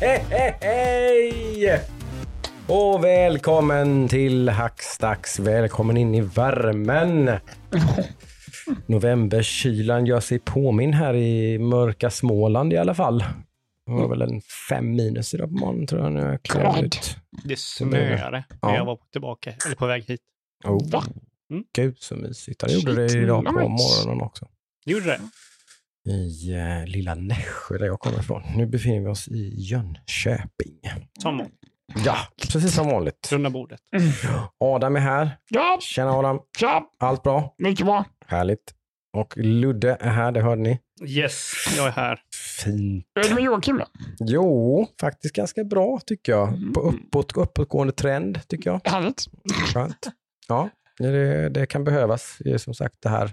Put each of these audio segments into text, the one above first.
Hej! Och välkommen till Hackstacks. Välkommen in i värmen. Novemberkylan gör sig påminn här i mörka Småland i alla fall. Det var väl en fem minus idag på morgonen tror jag när jag ut. Det snöade Ja. när jag var tillbaka, eller på väg hit. Oh. Va? Mm. Gud så mysigt. Det gjorde det idag på nice. morgonen också. Det gjorde det. I eh, lilla Nässjö där jag kommer ifrån. Nu befinner vi oss i Jönköping. Som vanligt. Ja, precis som vanligt. Runda bordet. Adam är här. Ja, Tjena Adam. tja, Allt bra? mycket bra. Härligt. Och Ludde är här, det hörde ni. Yes, jag är här. Fint. Hur är det med Joakim då? Jo, faktiskt ganska bra tycker jag. Mm. På uppåt, uppåtgående trend tycker jag. Härligt. Skönt. Ja, det, det kan behövas. Det är som sagt det här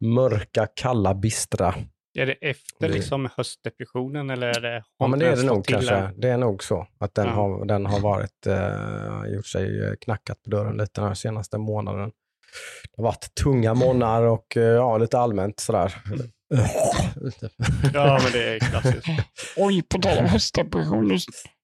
mörka, kalla, bistra. Är det efter liksom höstdepressionen eller är det... Ja, men det är det nog kanske. än? Det är nog så att den, Ja. har, den har varit, eh, gjort sig eh, knackat på dörren lite den här senaste månaden. Det har varit tunga månader och eh, ja, lite allmänt sådär. Ja, men det är klassiskt. Oj, på tal om höstdepression. Nu,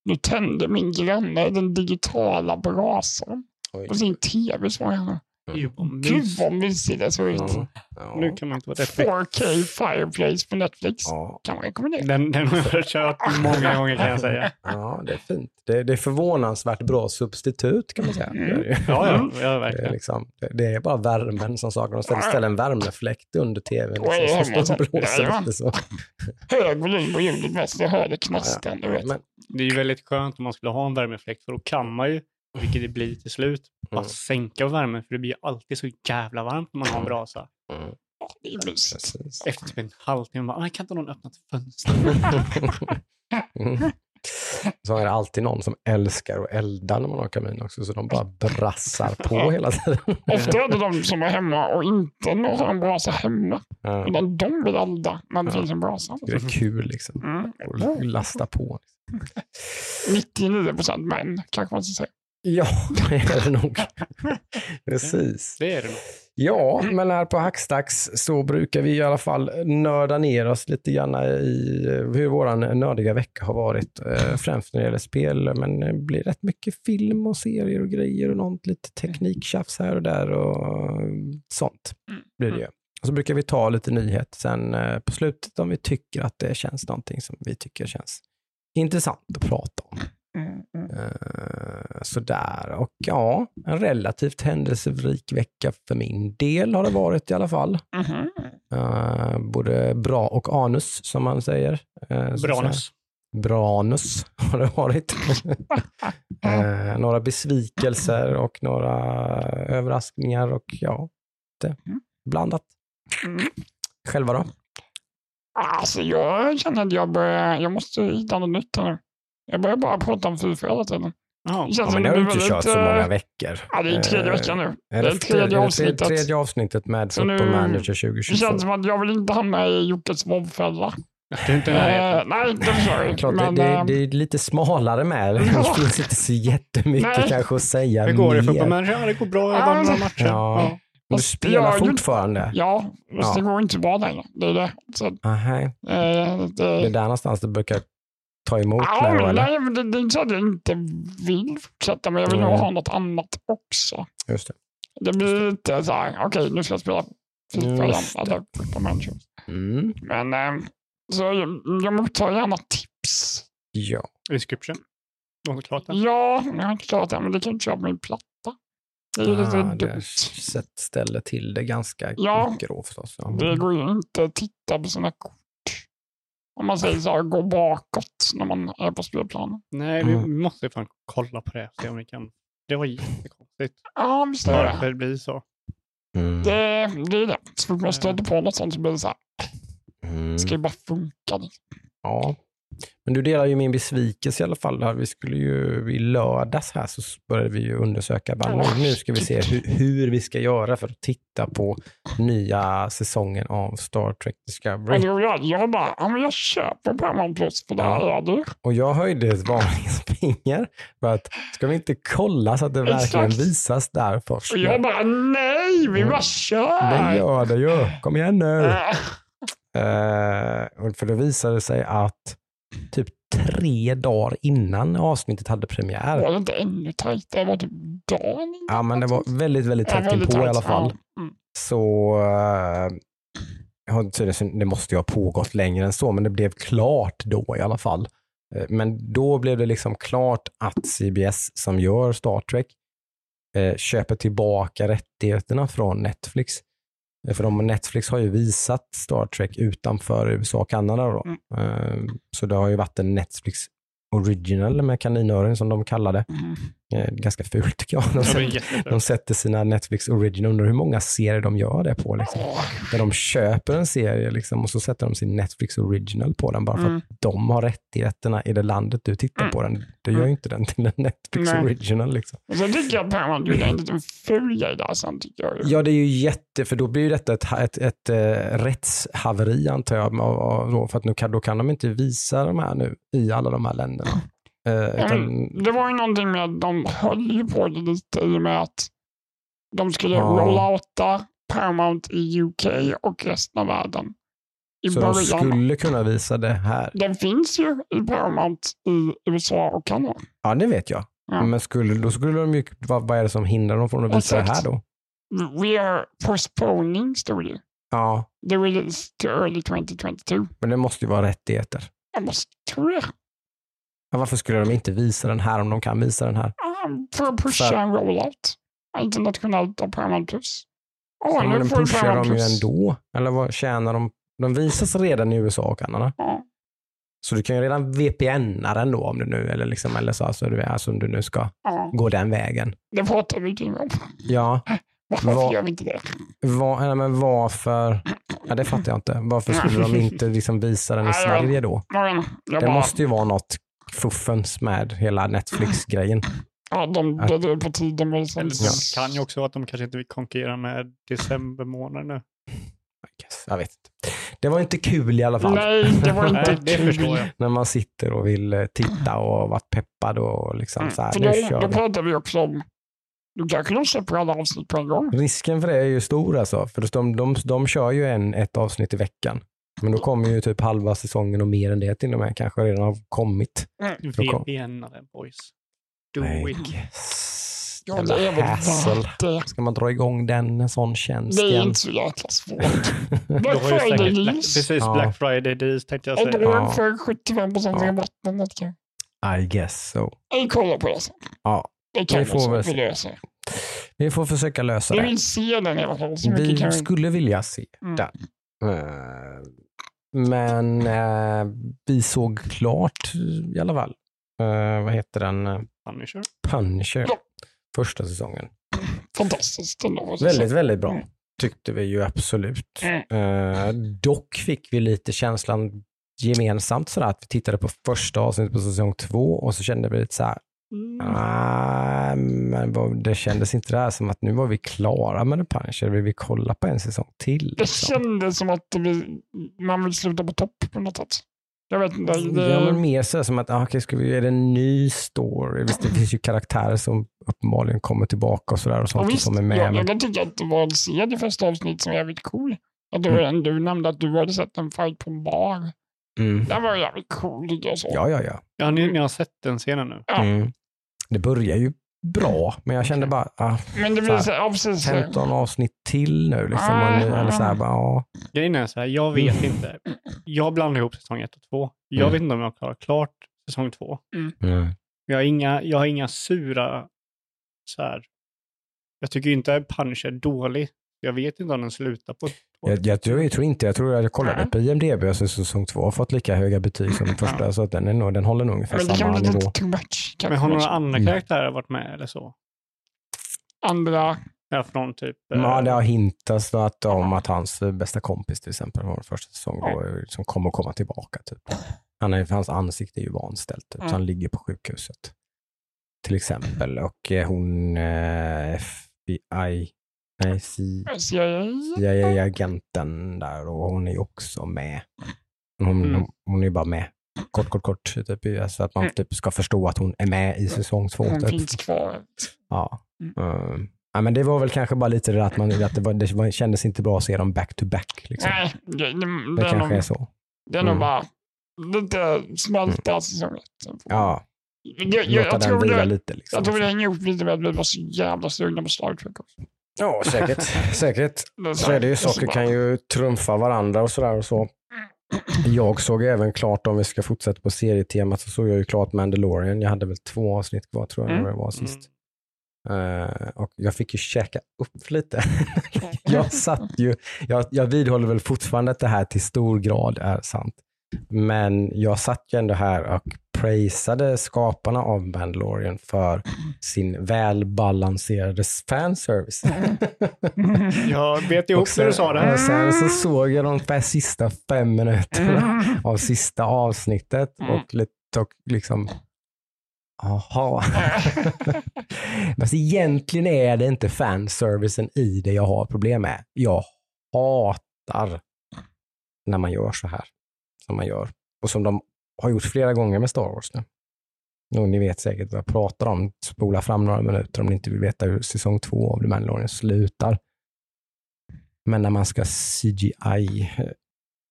nu tände min granne den digitala brasan på sin tv. Så jag, Gud mys. vad mysigt det såg ut. Ja, ja. Nu kan man inte vara deppig. 4K Fireplace på Netflix. Ja, Kan man rekommendera. Den, den har jag kört många gånger kan jag säga. ja, det är fint. Det, det är förvånansvärt bra substitut kan man säga. Det är, det. Ja, ja, ja det är, verkligen. liksom, det, är bara värmen som saknas. De ställer, en värmefläkt under tvn. Liksom, som blåser lite så. Hög volym på ljudet mest. Jag hör det knastrande. du vet. Men, Det är ju väldigt skönt om man skulle ha en värmefläkt för då kan man ju, vilket det blir till slut, bara Mm. sänka värmen för det blir alltid så jävla varmt när man har en brasa. mm, Det är mysigt. Efter typ en halvtimme bara, "Ah, kan inte någon öppna ett fönster? Mm. Så är det alltid någon som älskar att elda när man har kamin också, så de bara brassar på hela tiden. Ofta är det de som är hemma och inte har en brasa hemma. Ja, Utan de vill elda när det Ja. finns en brasa. det är kul liksom. Mm. Och lasta på. 99 procent män, kanske man ska säga. Ja, det är det nog. Precis. Det är det nog. Ja, men här på Hackstacks så brukar vi i alla fall nörda ner oss lite grann i hur vår nördiga vecka har varit. eh, Främst när det gäller spel, men det blir rätt mycket film och serier och grejer och något lite tekniktjafs här och där och sånt blir det ju. Och så brukar vi ta lite nyhet sen eh, på slutet om vi tycker att det känns någonting som vi tycker känns intressant att prata om. Mm, mm. Eh, sådär. Och ja, en relativt händelserik vecka för min del har det varit i alla fall. Mhm. Eh, både bra och anus som man säger. Att Branus. Branus har det varit. Eh, några besvikelser och några överraskningar och ja, det blandat. Mm. Själva då? Alltså jag känner att jag börjar, jag måste hitta något nytt här nu. Jag börjar bara prata om FIFA hela tiden. Det Ja, men det har du inte kört så många eh, veckor. Ja, det är tredje Eh, veckan nu. Är Det är det tredje tredje, avsnittet. tredje avsnittet med Football Manager Det 2022. känns som att jag vill inte hamna i Jockes mobbfälla. Du är inte. Eh, nej, det förstår jag. Klart, Men, det, eh, det, det är lite smalare med. Det finns inte så jättemycket Nej. kanske att säga Hur går det för manager? Ja, det går bra. Jag vann några matcher. Ja. Ja. Du Fast spelar fortfarande? Ja, fast Ja. det går inte bra längre. Det är det. Så, eh, Aha. Det är det, där någonstans du brukar ta emot Ja, eller? nej, det, det är inte så att jag inte vill fortsätta, men jag vill nog Nej. ha något annat också. Just det. Det blir lite så här, okej, nu ska jag spela FIFA igen, eller Football Manager. Mm. Men eh, så jag, jag mottar gärna tips. Ja. Inscription. Har du klart den? Ja, jag har inte klarat det, men det kan jag inte köra på min platta. Det är ju lite Ah, dumt. ställer till det ganska Ja. mycket då förstås. Ja. Det går ju inte att titta på sina kort. Om man säger så här, gå bakåt när man är på spelplanen. Nej, vi Mm. måste fan kolla på det. Se om vi kan. Det var jättekonstigt. Ja, visst är det. Varför det blir så. Mm. Det, det är det. Så fort man stöter på något sånt så blir det så här, Mm. det ska ju bara funka. Ja. Men du delar ju min besvikelse i alla fall. Där. Vi skulle ju i lördags här så började vi ju undersöka. Bara, nu, nu ska vi se hur, hur vi ska göra för att titta på nya säsongen av Star Trek Discovery. då jag, jag bara, ja men jag köper Paramount Plus för det här Ja. är det. Och jag höjde ett varningens finger för att ska vi inte kolla så att det verkligen Exakt. visas där först? Och jag bara, nej, vi Mm. bara Det kör. gör det ju. Kom igen nu. Äh, och för det visade sig att typ tre dagar innan avsnittet hade premiär. Var det inte ännu tajtare? Det var typ dagen innan. Ja, men det var väldigt, väldigt tätt väldigt inpå i tajt, alla fall. Mm. Så tydligen- det måste ju ha pågått längre än så, men det blev klart då i alla fall. Eh, Men då blev det liksom klart att CBS som gör Star Trek eh, köper tillbaka rättigheterna från Netflix. Eh, För de, Netflix har ju visat Star Trek utanför USA och Kanada. Då. Mm. Eh, Så det har ju varit en Netflix original med kaninöron som de kallar det. Mm. Eh, Ganska fult tycker jag. De sätter, de sätter sina Netflix original, undrar hur många serier de gör det på. Liksom. Där de köper en serie liksom, och så sätter de sin Netflix original på den bara för Mm. att de har rättigheterna i det landet du tittar Mm. på den. Det gör ju inte den till en Netflix Nej. original. Liksom. Och sen tycker jag att Paramount gjorde en liten ful grej där sen tycker jag. Ja, det är ju jätte, för då blir ju detta ett, ett, ett, ett rättshaveri antar jag. för att nu kan, då kan de inte visa de här nu i alla de här länderna. Eh, utan, det var ju någonting med att de höll ju på det lite i och med att de skulle Ja. rollouta Paramount i UK och resten av världen. I så de början. skulle kunna visa det här. Den finns ju i Paramount i USA och Kanada. Ja, det vet jag. Ja. Men skulle, då skulle de ju, vad, vad är det som hindrar dem från att visa det här Exakt. då? We are postponing, stod det. Ja, The release to early 2022. men det måste ju vara rättigheter. Jag måste tro det. Ja, varför skulle de inte visa den här om de kan visa den här? Um, för att pusha en rollout. Internationellt av Paramount Ja, men den pushar de ju ändå. Eller vad tjänar de? De visas redan i USA och Kanada. Ja. Så du kan ju redan VPNa den då om du nu, eller, liksom, eller så, alltså, du, alltså om du nu ska Ja, gå den vägen. det pratar vi kring. Ja, Varför Vad- gör vi inte det? var, eller, men varför? Ja, det fattar jag inte. Varför skulle de inte liksom visa den i Nej, Sverige då? Men, Det måste ju vara något fuffens med hela Netflix-grejen. ja, de, det är på tiden med det. Eller det kan ju också vara att de kanske inte vill konkurrera med december månad nu. Jag vet inte. Det var inte kul i alla fall. Nej, det var inte det kul. När man sitter och vill eh, titta och varit peppad och liksom så här, Mm. För nu då, då pratar vi också om, då kanske de släpper alla avsnitt på en gång. Risken för det är ju stor alltså. För de, de, de kör ju en, ett avsnitt i veckan. Men då kommer ju typ halva säsongen och mer än det till och med kanske redan har kommit. Kom- VPN-are boys. Do I it. Jävla det. Ska man dra igång den, en sån tjänst Det är igen? inte så jäkla svårt. Black Friday deals. precis, Ja. Black Friday deals tänkte jag säga. Ja. för 75 procent Ja. sånt. I guess so. Jag kollar på det sen. Ja, Det kan Vi vi får vi se. löser. vi får försöka lösa Vi det. vill se den i alla fall. Vi vi... skulle vilja se Mm. den. Men eh, vi såg klart i alla fall. Eh, vad heter den? Punisher. Punisher. Ja. Första säsongen. Fantastiskt Väldigt, väldigt bra. Mm. Tyckte vi ju absolut. Mm. Eh, dock fick vi lite känslan gemensamt sådär att vi tittade på första avsnittet på säsong två och så kände vi lite så här, Mm. ah, men det kändes inte där som att nu var vi klara med The Punisher, vill vi kolla på en säsong till? Det liksom? kändes som att vi, man vill sluta på topp på något sätt. Jag vet inte. Det, Ja, men mer så som att, ah, okej, ska vi, är det en ny story? Visst, det finns ju karaktärer som uppenbarligen kommer tillbaka och sådär och och sånt visst, som är med. jag, men, jag kan tycka att det var en serie första avsnitt som var jävligt cool. Att du, Mm. du nämnde att du hade sett en fight på en bar. mm. Den var jävligt cool jag. Så. Ja, ja, ja. Ja, ni, ni har sett den scenen nu? Ja. Mm. Det börjar ju bra, men jag kände bara, ah, Men det Så blir här, så, precis. 15 avsnitt till nu. Liksom, och nu eller så här, bara, ja. Grejen är så här, jag vet inte. Jag blandar ihop säsong ett och två. Jag Mm. vet inte om jag klarar klart säsong två. Mm. Jag har inga, jag har inga sura, så här. Jag tycker inte att Punisher är dålig. Jag vet inte om den slutar på Jag, jag, tror, jag tror inte, jag tror jag kollade Nej. på IMDB och så säsong två har fått lika höga betyg som den första, så att den, är nog, den håller nog ungefär Men samma nivå. too much. Men har några andra Mm. karaktärer varit med eller så? Andra, Ja, från typ... eh, Ja, det har hintats att, om att hans bästa kompis till exempel var första säsong då, som kommer att komma tillbaka. Typ. Han är, hans ansikte är ju vanställt, typ, så Mm. han ligger på sjukhuset. Till exempel. Och eh, hon eh, FBI, nej, CIA. CIA-agenten där och hon är ju också med. Hon, Mm. hon, är ju bara med. Kort, kort, kort. Typ, så att man Mm. typ ska förstå att hon är med i säsong två. Hon Typ. finns kvar. Ja. Mm. Mm. ja, men det var väl kanske bara lite det där att, man, att det, var, det var, kändes inte bra att se dem back to back. Liksom. Nej, det, det, det det, är kanske är nog, så. det är nog Mm. bara lite smälta säsong ett. Ja, Jag, jag, jag, den tror det, lite. Liksom. jag tror det hänger ihop lite med att vi var så jävla sugna på Star Trek också. Ja, säkert. säkert. Det Så är det ju. Saker kan ju trumfa varandra och sådär och så. Jag såg även klart, om vi ska fortsätta på serietemat, så såg jag ju klart Mandalorian. Jag hade väl två avsnitt kvar tror jag, Mm. när det var sist. Eh, och jag fick ju käka upp lite. jag satt ju, jag, jag vidhåller väl fortfarande att det här till stor grad är sant. Men jag satt ju ändå här och prisade skaparna av Mandalorian för sin välbalanserade fanservice. Jag bet ihop när du sa det. och sen så såg jag de sista fem minuterna av sista avsnittet Mm. och liksom Jaha. Men så egentligen är det inte fanservicen i det jag har problem med. Jag hatar när man gör så här som man gör. Och som de har gjort flera gånger med Star Wars nu. Och ni vet säkert vad jag pratar om. Spola fram några minuter om ni inte vill veta hur säsong två av The Mandalorian slutar. Men när man ska CGI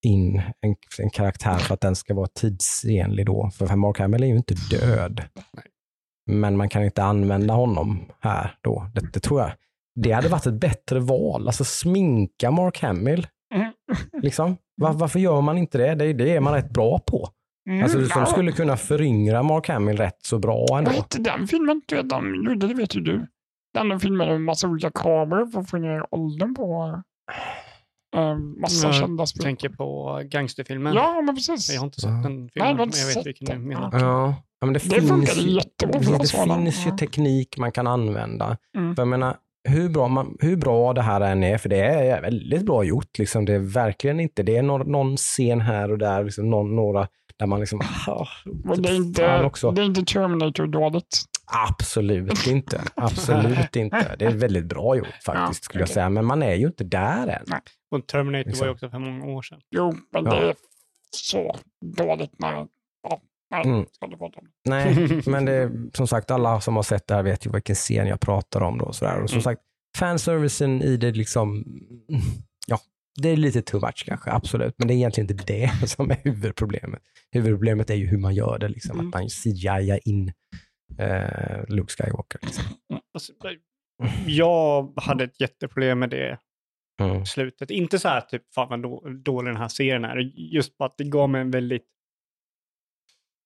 in en, en karaktär för att den ska vara tidsenlig då. För Mark Hamill är ju inte död. Men man kan inte använda honom här då. Det, det tror jag. Det hade varit ett bättre val. Alltså sminka Mark Hamill. Mm. Liksom. Var, varför gör man inte det? Det, det är man rätt bra på. Mm, Alltså, ja. som skulle kunna föryngra Mark Hamill rätt så bra ändå. Vad hette den filmen? Du vet, de gjorde, det vet ju du. Den de filmade med massa olika kameror för att få ner åldern på äh, massa Jag kända spel. tänker på gangsterfilmen. Ja, men precis. Jag har inte sett Ja. den Nej, filmen, har men jag vet sett vilken du menar. Ja. Ja, ja, men det, Det finns, ju- jättebra för det, finns ju Ja. teknik man kan använda. Mm. För jag menar, hur bra, man, hur bra det här än är, för det är väldigt bra gjort. Liksom. Det är verkligen inte, det är någon, någon scen här och där, liksom, någon, några där man liksom, ah, Men det är fan inte, också. det är inte Terminator-dåligt. Absolut inte. Absolut inte. Det är väldigt bra gjort faktiskt, Ja, skulle jag okej. säga. Men man är ju inte där än. Nej. Och Terminator Liksom. var ju också för många år sedan. Jo, men Ja. det är så dåligt när... Ja, nej, Mm. ska. Nej, men det, är- som sagt, alla som har sett det här vet ju vilken scen jag pratar om. Då, och sådär. Och som Mm. sagt, fanservicen i det liksom, ja, det är lite too much kanske, absolut. Men det är egentligen inte det som är huvudproblemet. Huvudproblemet är ju hur man gör det, liksom, Mm. att man CGI in eh, Luke Skywalker. Liksom. Alltså, jag hade ett jätteproblem med det Mm. slutet. Inte så här typ, fan vad då, dålig den här serien är. Just bara att det gav mig en väldigt...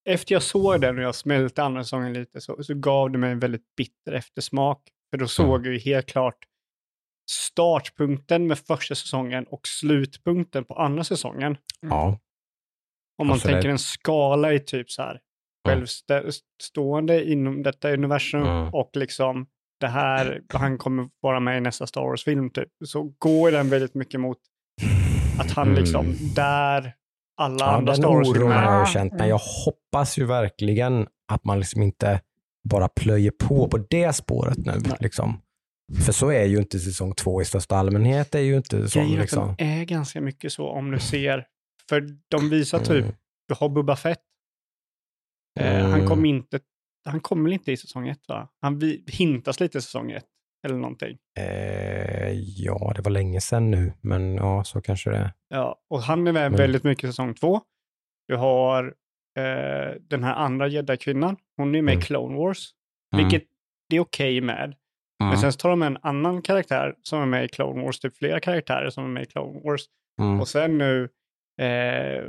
Efter jag såg den och jag smälte andra säsongen lite så, så gav det mig en väldigt bitter eftersmak. För då såg jag ju helt klart startpunkten med första säsongen och slutpunkten på andra säsongen. Ja. Om man Absolut. tänker en skala i typ så här självstående inom detta universum Mm. och liksom det här, han kommer vara med i nästa Star Wars-film typ, så går den väldigt mycket mot att han Mm. liksom, där alla Ja, andra den Star oron Wars-filmer har jag Ja. känt, men jag hoppas ju verkligen att man liksom inte bara plöjer på på det spåret nu. Nej. Liksom. För så är ju inte säsong två i största allmänhet. Det är ju inte så. Liksom. den är ganska mycket så om du ser, för de visar typ, Mm. du har Boba Fett, eh, han Mm. kommer inte, han kommer väl inte i säsong ett va? Han vi, hintas lite i säsong ett, eller någonting. Eh, ja, det var länge sedan nu, men ja, så kanske det är. Ja, och han är med Mm. väldigt mycket i säsong två. Du har eh, den här andra jedi-kvinnan, hon är med Mm. i Clone Wars, Mm. vilket det är okej med. Men Mm. sen tar de en annan karaktär som är med i Clone Wars, typ flera karaktärer som är med i Clone Wars. Mm. Och sen nu eh,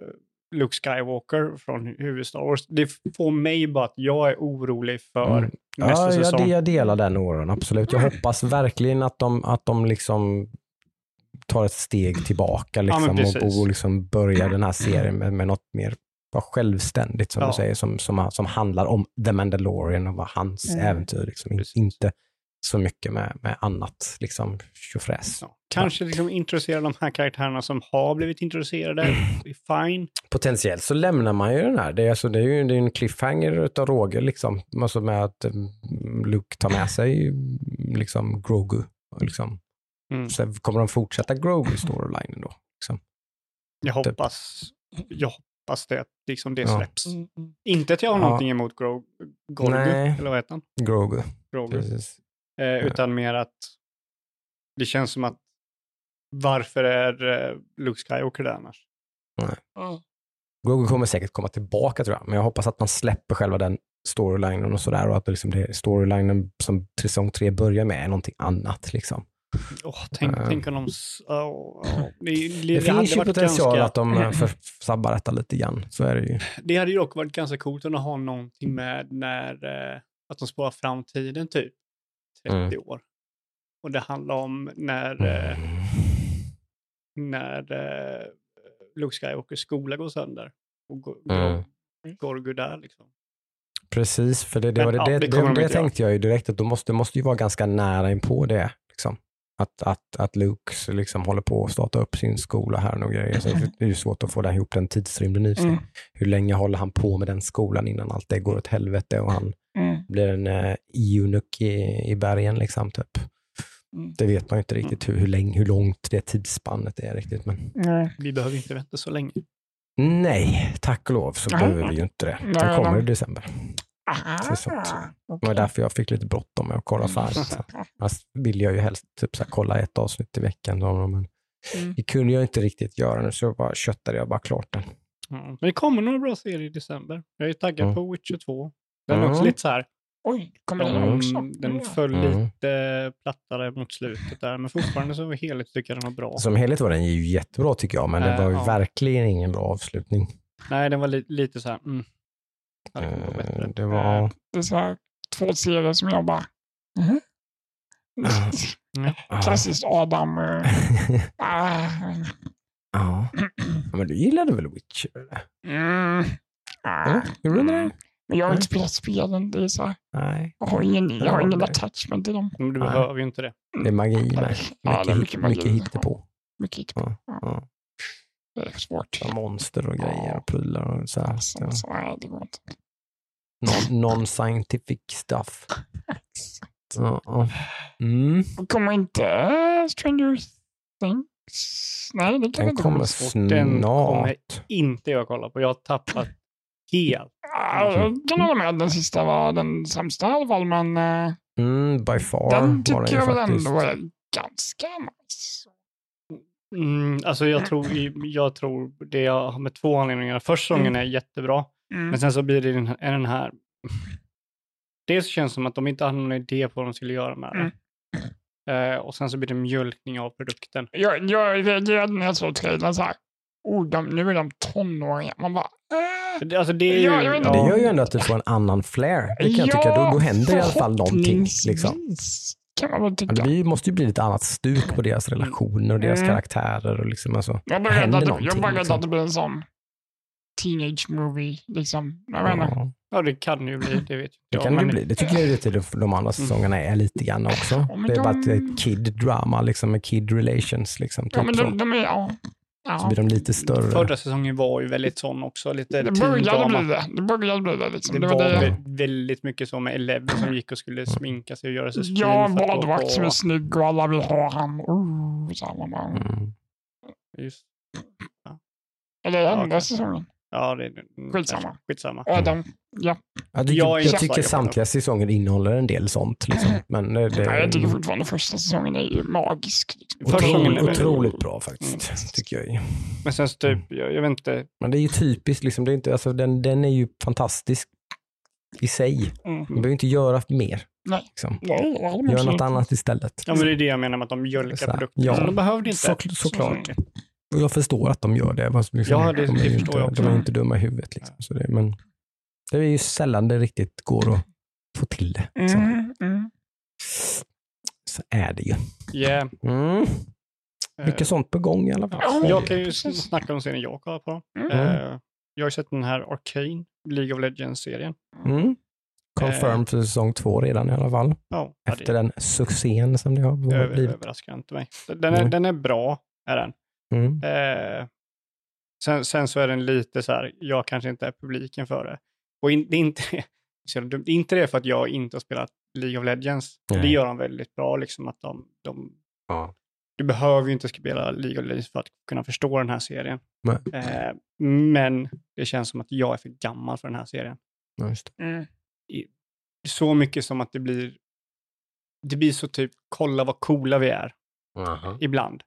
Luke Skywalker från huvud Star Wars. Det får mig bara att jag är orolig för Mm. nästa Ja, säsong. jag, jag delar den oron, absolut. Jag hoppas verkligen att de, att de liksom tar ett steg tillbaka liksom, precis. och, och liksom börjar den här serien med, med något mer självständigt, som Ja. du säger, som, som, som handlar om The Mandalorian och vad hans Mm. äventyr. Liksom, inte så mycket med, med annat liksom, tjofräs. Ja. Kanske liksom introducera de här karaktärerna som har blivit introducerade. Det är Fine. Potentiellt så lämnar man ju den här. Det är, alltså, det är ju det är en cliffhanger utav råge, liksom. alltså med att um, Luke tar med sig mm, liksom, Grogu. Liksom. Mm. Så kommer de fortsätta Grogu-storylinen då? Liksom. Jag Typ. hoppas, jag hoppas det, att liksom det Ja. släpps. Inte att jag har Ja. någonting emot Gro Grogu, eller vad heter han? Grogu, Grogu. precis. Eh, utan mer att det känns som att varför är eh, Luke Skywalker där annars? Ja. Grogu kommer säkert komma tillbaka tror jag, men jag hoppas att man släpper själva den storylinen och sådär och att det liksom det storylinen som säsong tre börjar med är någonting annat. Liksom. Åh, tänk, Eh. tänk om de... åh, åh. Det, det, Det, finns ju potential ganska, att de eh, för, sabbar detta lite grann. Så är det ju. Det hade ju dock varit ganska coolt om de har någonting med när... Eh, att de spårar framtiden typ 30 Mm. år. Och det handlar om när, eh, när eh, Luke Skywalkers skola går sönder. Och går, Mm. Gorgo där liksom. Precis, för det, det, Men, var det, ja, det, det det, tänkte jag ju direkt att då måste, måste ju vara ganska nära in på det. Liksom. Att, att, att Luke liksom håller på att starta upp sin skola här och grejer. Så det är ju svårt att få det ihop den tidsrymden i sig. Mm. Hur länge håller han på med den skolan innan allt det går åt helvete och han Mm. blir en uh, eunuck i, i bergen liksom typ. Mm. Det vet man ju inte riktigt hur, hur, länge, hur långt det tidsspannet är riktigt. Men Nej. Vi behöver inte vänta så länge. nej, tack och lov så Nej. behöver vi ju inte det. Den kommer i december. Säsong två. Ah, Det var därför jag fick lite bråttom med att kolla färdigt. Annars vill jag ju helst typ så här, kolla ett avsnitt i veckan. då, Men Mm. det kunde jag inte riktigt göra nu, så jag bara köttade jag bara klart den. Mm. Men det kommer några bra serier i december. Jag är taggad Mm. på Witcher 2. Den är Mm. också lite så här, Oj, kommer den Mm, också? den Ja. föll Mm. lite plattare mot slutet där, men fortfarande så helhet tycker jag den var bra. Som helhet var den ju jättebra tycker jag, men det Eh, var ju ja. verkligen ingen bra avslutning. Nej, den var li lite så här, mm. Kunnat vara bättre. Eh, Det var... Det är så här två serier som jag bara... Mhm. Ah. Klassiskt Adam. eh, ah, Ja. Ja, Men du gillade väl Witcher? eller? mm, ah, Eller? Gjorde du det? Men jag har inte spelat spelen. Det är så här, Nej, jag har ingen, jag har Ja, ingen attachment till dem. Men du Nej. behöver ju inte det. det är magi med. Ja, det är Mycket, mycket magi. mycket hittepå. Mycket hit. Ja, Ja. ja. Det är svårt. Ja, Monster och grejer och prylar och så här. Så, Ja. så, nej, det går inte. Non- Non-scientific stuff. Ja, ja. Mm. Kommer inte äh, Stranger Things? Nej, det kan Den inte kommer komma. Den kommer snart. inte jag kolla på. Jag har tappat helt. Jag kan hålla med. Den sista var den sämsta i alla fall, men eh, Mm, by far den var den tycker ju jag väl faktiskt. ändå är ganska nice. Mm, alltså jag tror, jag tror det jag har med två anledningar. Första säsongen är jättebra, Mm. men sen så blir det den här, är den här Dels känns det som att de inte hade någon idé på vad de skulle göra med det. Eh, och sen så blir det mjölkning av produkten. Jag, jag reagerade när jag såg trailern så här. Oh, de, nu är de tonåringar. Man bara... Det- Alltså det ju... Ja. Det gör ju ändå att du får en annan flair. Det kan jag tycka. Då, då händer i alla fall någonting. Liksom. Kan man väl Ja, tycka. Det måste ju bli lite annat stuk på deras relationer och deras Mm. karaktärer. Och liksom, alltså, Jag bara det rädd att, det- jag bara liksom. att det blir en sån teenage movie. Liksom. Jag vet inte. ja, Ja, det kan ju bli. Det vet det jag. kan det men- bli. Det tycker jag ju till de, andra säsongerna är lite grann också. men Det är bara det de- är kid drama, liksom, med kid relations. Liksom, Ja, typ men de, de är... Ja. Så ja. blir de lite större. Förra säsongen var ju väldigt sån också. Lite Det började bli det. Det började bli det. Liksom. Det Det, var var det. vä- väldigt mycket så med Eleven som gick och skulle sminka sig och göra sig fin Ja, gå badvakt som är snygg och alla vill ha han. Oh, så bara, Mm. Just, Eller Ja, andra okej. säsongen. Ja, det, Skitsamma. Skitsamma. Adam. Ja. Jag tycker, Jag är jag tycker samtliga säsonger innehåller en del sånt. Liksom. Men det, det, Nej, jag tycker fortfarande första säsongen är ju magisk. Liksom. Otroligt, är otroligt bra faktiskt, Mm. tycker jag. Men sen så typ, jag, jag vet inte, Men det är ju typiskt, liksom, det är inte, alltså, den, den är ju fantastisk i sig. Mm. Man behöver inte göra mer. Nej. Liksom. Nej, Gör något annat istället. ja men det är det jag menar med att de mjölkar Så produkten. ja. Så de behövde inte. Så, såklart. Mm. Och jag förstår att de gör det. Liksom, Ja, det- de är det förstår inte, jag också. De är inte dumma i huvudet. Liksom. Så det, men det är ju sällan det riktigt går att få till det. Liksom. Mm, mm. Så är det ju. Yeah. Mm. Eh, Mycket sånt på gång i alla fall. Ja, Jag kan ju snacka om serien jag kollar på. Mm. Eh, jag har sett den här Arcane, League of Legends-serien. Mm. Confirmed för säsong två redan i alla fall. Ja, ja, Efter den succén som det har det över, blivit. överraskar inte mig. Den är, Mm. den är bra, är den. Mm. Eh, sen, sen så är den lite så här, jag kanske inte är publiken för det. Och in, det, är inte, så dumt. det är inte det för att jag inte har spelat League of Legends. Nej. Det gör de väldigt bra, liksom att de, de Ja. du behöver ju inte spela League of Legends för att kunna förstå den här serien. Eh, men det känns som att jag är för gammal för den här serien. Ja, just det. Mm. Så mycket som att det blir, det blir så typ, kolla vad coola vi är, ibland.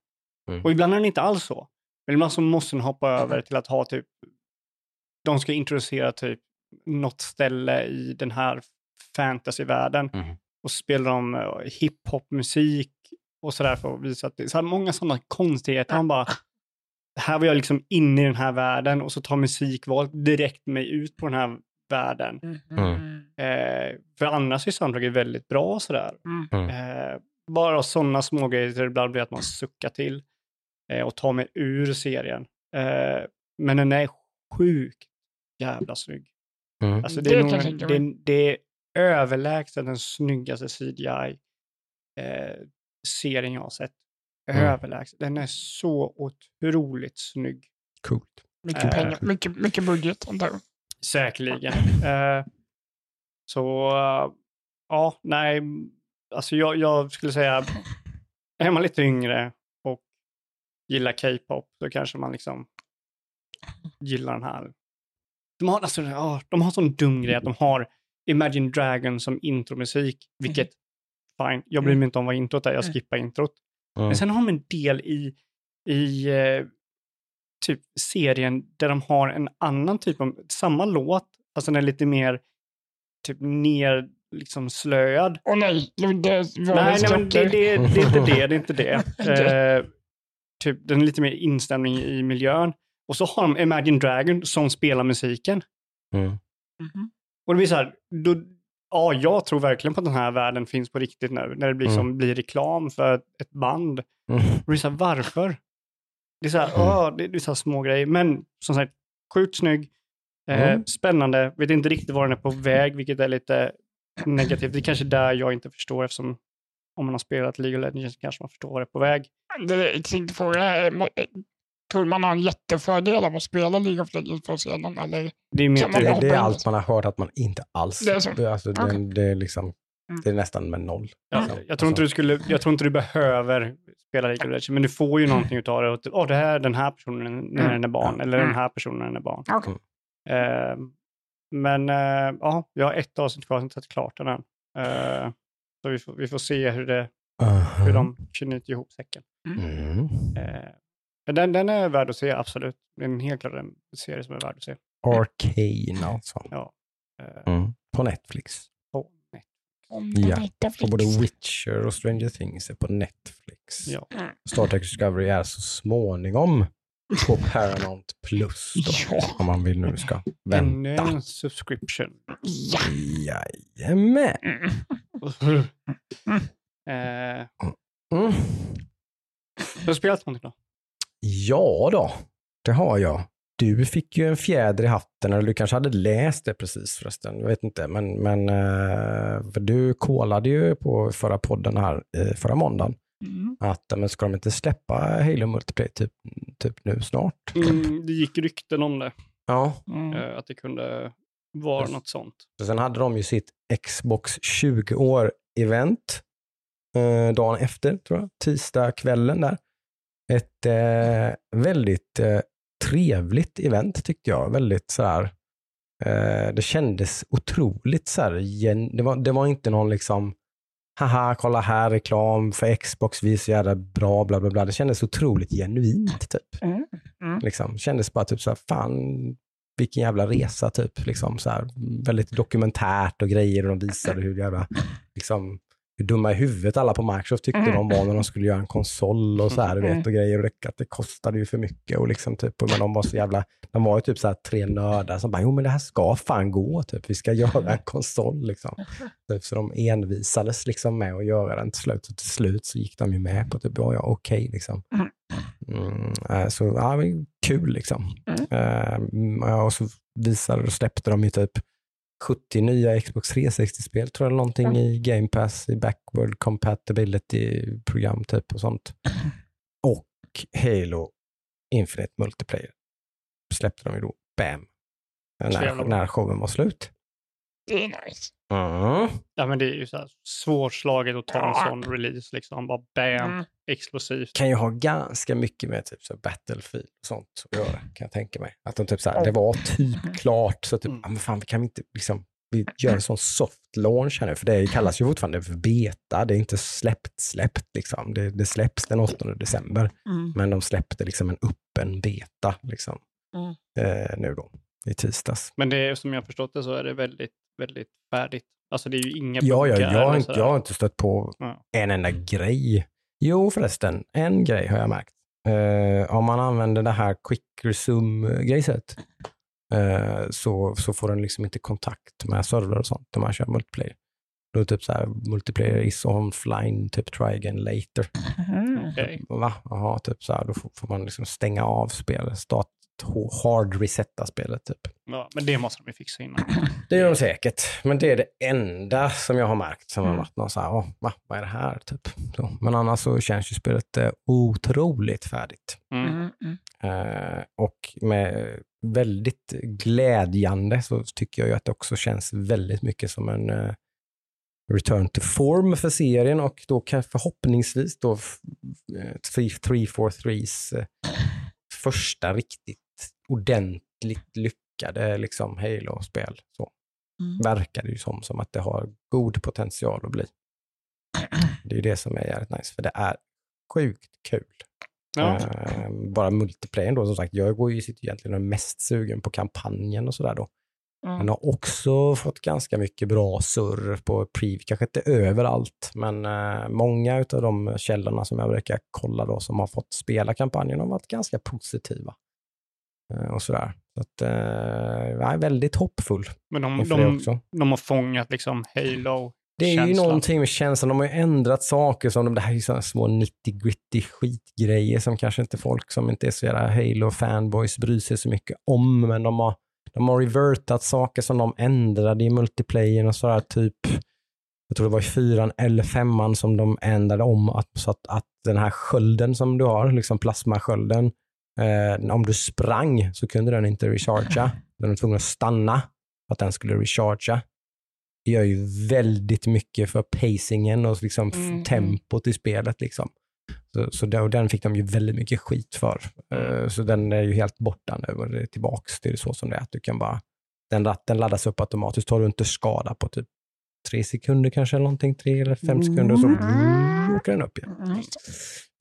Mm. Och ibland är den inte alls så. Men ibland så måste den hoppa över till att ha typ de ska introducera typ något ställe i den här fantasyvärlden. Mhm. Och spelar de eh, hiphopmusik och sådär för att visa att det är så här många sådana konstigheter. Han bara, här var jag liksom inne i den här världen och så tar musikvalet direkt mig ut på den här världen. Mm. Eh, för annars är soundtracket väldigt bra och sådär. Mm. Eh, bara sådana små grejer där det ibland blir att man suckar till och tar mig ur serien. Eh, men den är sjukt jävla snygg. Mm. Alltså det, Det är jag nog, det, det är överlägset den snyggaste CGI-serien jag har sett. Mm. Överlägset. Den är så otroligt snygg. Coolt. Mycket Eh. pengar, mycket, mycket budget. antar jag. Säkerligen. Eh, så, eh, ja, nej, alltså jag, jag skulle säga, är man lite yngre gillar K-pop så kanske man liksom gillar den här. De har, alltså, ja, de har sån dum grej att de har Imagine Dragon som intromusik, vilket, fine, jag bryr mig inte om vad introt är, jag Mm. skippar introt. Mm. Men sen har de en del i, i eh, typ serien där de har en annan typ av, samma låt, fast den är lite mer typ ner, liksom slöad. Åh nej, det Nej, nej men det, det, det är inte det, det är inte det. Eh, typ, den är lite mer instämning i miljön. Och så har de Imagine Dragon som spelar musiken. Mm. Mhm. Och det blir så här, då, ja, jag tror verkligen på att den här världen finns på riktigt nu, när det blir, Mm. som blir reklam för ett band. Mm. Och det är så här, varför? Det är så här, Mm. åh, det, det är så här små grejer. Men som sagt, sjukt snygg, eh, Mm. spännande, vet inte riktigt var den är på väg, vilket är lite negativt. Det är kanske där jag inte förstår, eftersom om man har spelat League of Legends kanske man förstår var det är på väg. Det jag tänkte fråga må- eh, tror man har en jättefördel av att spela League of Legends för sedan? Eller? Det är mer Kan man till Det, det är allt man har hört att man inte alls... Det är så? Alltså, det, Okej. det, är liksom, Mm. det är nästan med noll. Ja, liksom. jag, tror inte du skulle, jag tror inte du behöver spela League of Legends, men du får ju någonting utav det. Och, Åh, det här är den här personen när den är barn, Ja. eller den Mm. här personen när den är barn. Okej. Eh, men eh, ja, jag har ett avsnitt kvar, jag har inte sett klart den än. Eh, så vi får, vi får se hur, det, Aha. hur de knyter ihop säcken. Mm. Eh, men den, den är värd att se, absolut. Det är en helt klart en serie som är värd att se. Arcane alltså. Ja. Eh, Mm. På Netflix. på net. Om Ja, heter Och både Witcher och Stranger Things är på Netflix. Ja. Star Trek Discovery är så småningom på Paramount Plus då, Ja. om man vill nu ska Ännu vänta. en subscription. Ja. Jajamän. Mm. Eh, Mm. du har spelat någonting då? Ja då, det har jag. Du fick ju en fjäder i hatten, eller du kanske hade läst det precis förresten. Jag vet inte, men, men eh, för du kollade ju på förra podden här eh, förra måndagen Mm. att men ska de inte släppa Halo Multiplayer typ, typ nu snart? Mm, det gick rykten om det, Ja, Mm. eh, att det kunde vara något sånt. Så Sen hade de ju sitt Xbox 20 år-event eh, dagen efter, tror jag, tisdag kvällen där. Ett eh, väldigt eh, trevligt event tyckte jag. Väldigt sådär, eh, det kändes otroligt sådär, gen- det, var, det var inte någon liksom, haha, kolla här, reklam för Xbox, vi är så jävla bra, bla bla bla. Det kändes otroligt genuint typ. Mm. Mm. Liksom. Kändes bara typ så här, fan vilken jävla resa typ. Liksom, så här, väldigt dokumentärt och grejer och de visade hur jävla, liksom, hur dumma i huvudet alla på Microsoft tyckte Mm. de var när de skulle göra en konsol och så här, du vet, och grejer och det, att det kostade ju för mycket och liksom typ, men de var så jävla, de var ju typ så här tre nördar som bara, jo men det här ska fan gå, typ, vi ska göra en konsol liksom. Typ, så de envisades liksom med att göra den till slut, och till slut så gick de ju med på typ, ja, ja okej liksom. Mm. Mm, eh, så ja, kul liksom. Mm. Eh, mm, och så visade och släppte de ju typ 70 nya Xbox 360-spel tror jag, någonting Mm. i Game Pass, i backward compatibility-program typ och sånt. Och Halo Infinite Multiplayer släppte de ju då, bam, när, när showen var slut. Det är nice. Mm. Ja, men det är ju så här svårslaget att ta en sån release, liksom. Bara bam, Mm. explosivt. kan ju ha ganska mycket med typ så Battlefield och sånt att göra, kan jag tänka mig. Att de typ så här, det var typ klart, så typ, Mm. ah, men fan, kan vi inte liksom, vi gör en sån soft launch här nu, för det kallas ju fortfarande för beta, det är inte släppt släppt liksom. Det, det släpps den 8 december, Mm. men de släppte liksom en öppen beta liksom, Mm. eh, nu då. i tisdags. Men det är, som jag förstått det så är det väldigt, väldigt färdigt. Alltså det är ju inga Ja, ja, jag, har inte, jag har inte stött på Ja. en enda grej. Jo förresten, en grej har jag märkt. Eh, om man använder det här quick resume-grejset eh, så, så får den liksom inte kontakt med servrar och sånt när man kör multiplayer. Då är det typ så här, multiplayer is offline, typ try again later. Okej. Va? Jaha, typ så här, då får, får man liksom stänga av spelet, start, hard resetta spelet typ. Ja, men det måste de ju fixa innan. Det är de säkert, men det är det enda som jag har märkt som har Mm. varit någon så här, "Åh, va, vad är det här? Typ. Så. Men annars så känns ju spelet eh, otroligt färdigt. Mm. Mm, mm. Eh, och med väldigt glädjande så tycker jag ju att det också känns väldigt mycket som en eh, return to form för serien och då kan förhoppningsvis då f- eh, 343s eh, första riktigt ordentligt lyckade liksom Halo-spel. Så Mm. verkar det ju som, som att det har god potential att bli. Det är ju det som är jävligt nice, för det är sjukt kul. Ja. Eh, bara multiplayer då, som sagt. Jag går ju sitter egentligen och är mest sugen på kampanjen och sådär då. Mm. Den har också fått ganska mycket bra surr på preview, kanske inte överallt, men eh, många av de källorna som jag brukar kolla då som har fått spela kampanjen har varit ganska positiva. Eh, och sådär. Så att, eh, jag är väldigt hoppfull Men de, de, de har fångat liksom Halo. Det är ju känslan. någonting med känslan. De har ju ändrat saker som de, det här är ju sådana små 90-gritty skitgrejer som kanske inte folk som inte är så jävla Halo-fanboys bryr sig så mycket om. Men de har, de har revertat saker som de ändrade i multiplayern och sådär typ. Jag tror det var i fyran eller femman som de ändrade om att, så att, att den här skölden som du har, liksom plasmaskölden, eh, om du sprang så kunde den inte rechargea. Den var tvungen att stanna för att den skulle rechargea. Det gör ju väldigt mycket för pacingen och liksom Mm. tempot i spelet. Liksom. Så, så och den fick de ju väldigt mycket skit för. Eh, så den är ju helt borta nu och det är tillbaks till så som det är. Att du kan bara, den ratten laddas upp automatiskt. Tar du inte skada på typ tre sekunder kanske, eller någonting, tre eller fem sekunder, så Mm. åker den upp igen. Mm.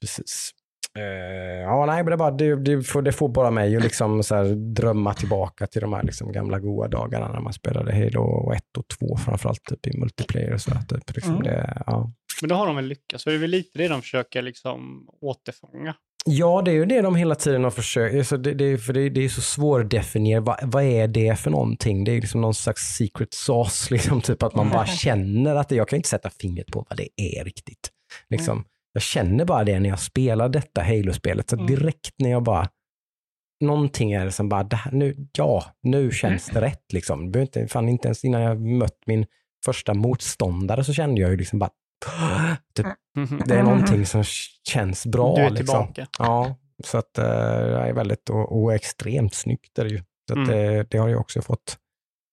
Precis. Eh, ja, nej, men det, bara, det, det, får, det får bara mig att liksom så här drömma tillbaka till de här liksom gamla goa dagarna när man spelade Halo 1 och 2, framförallt typ i multiplayer och så. där, Typ, liksom Mm. det, ja. Men då har de väl lyckats. Så det är väl lite det de försöker liksom återfånga. ja, det är ju det de hela tiden har försökt. Alltså det, det, för det, det är så svårdefinierat. Vad, vad är det för någonting? Det är liksom någon slags secret sauce, liksom, typ att man bara känner att det, jag kan inte sätta fingret på vad det är riktigt. Liksom, Jag känner bara det när jag spelar detta Halo-spelet. Så Mm. direkt när jag bara, någonting är det som bara, det nu, ja, nu känns det rätt. Liksom. Det inte, fan, inte ens innan jag mött min första motståndare så kände jag ju liksom bara, typ, det är någonting som känns bra. du är liksom. tillbaka. Ja, så att eh, det är väldigt, och, och extremt snyggt är det ju. Så att, Mm. det, det har jag också fått.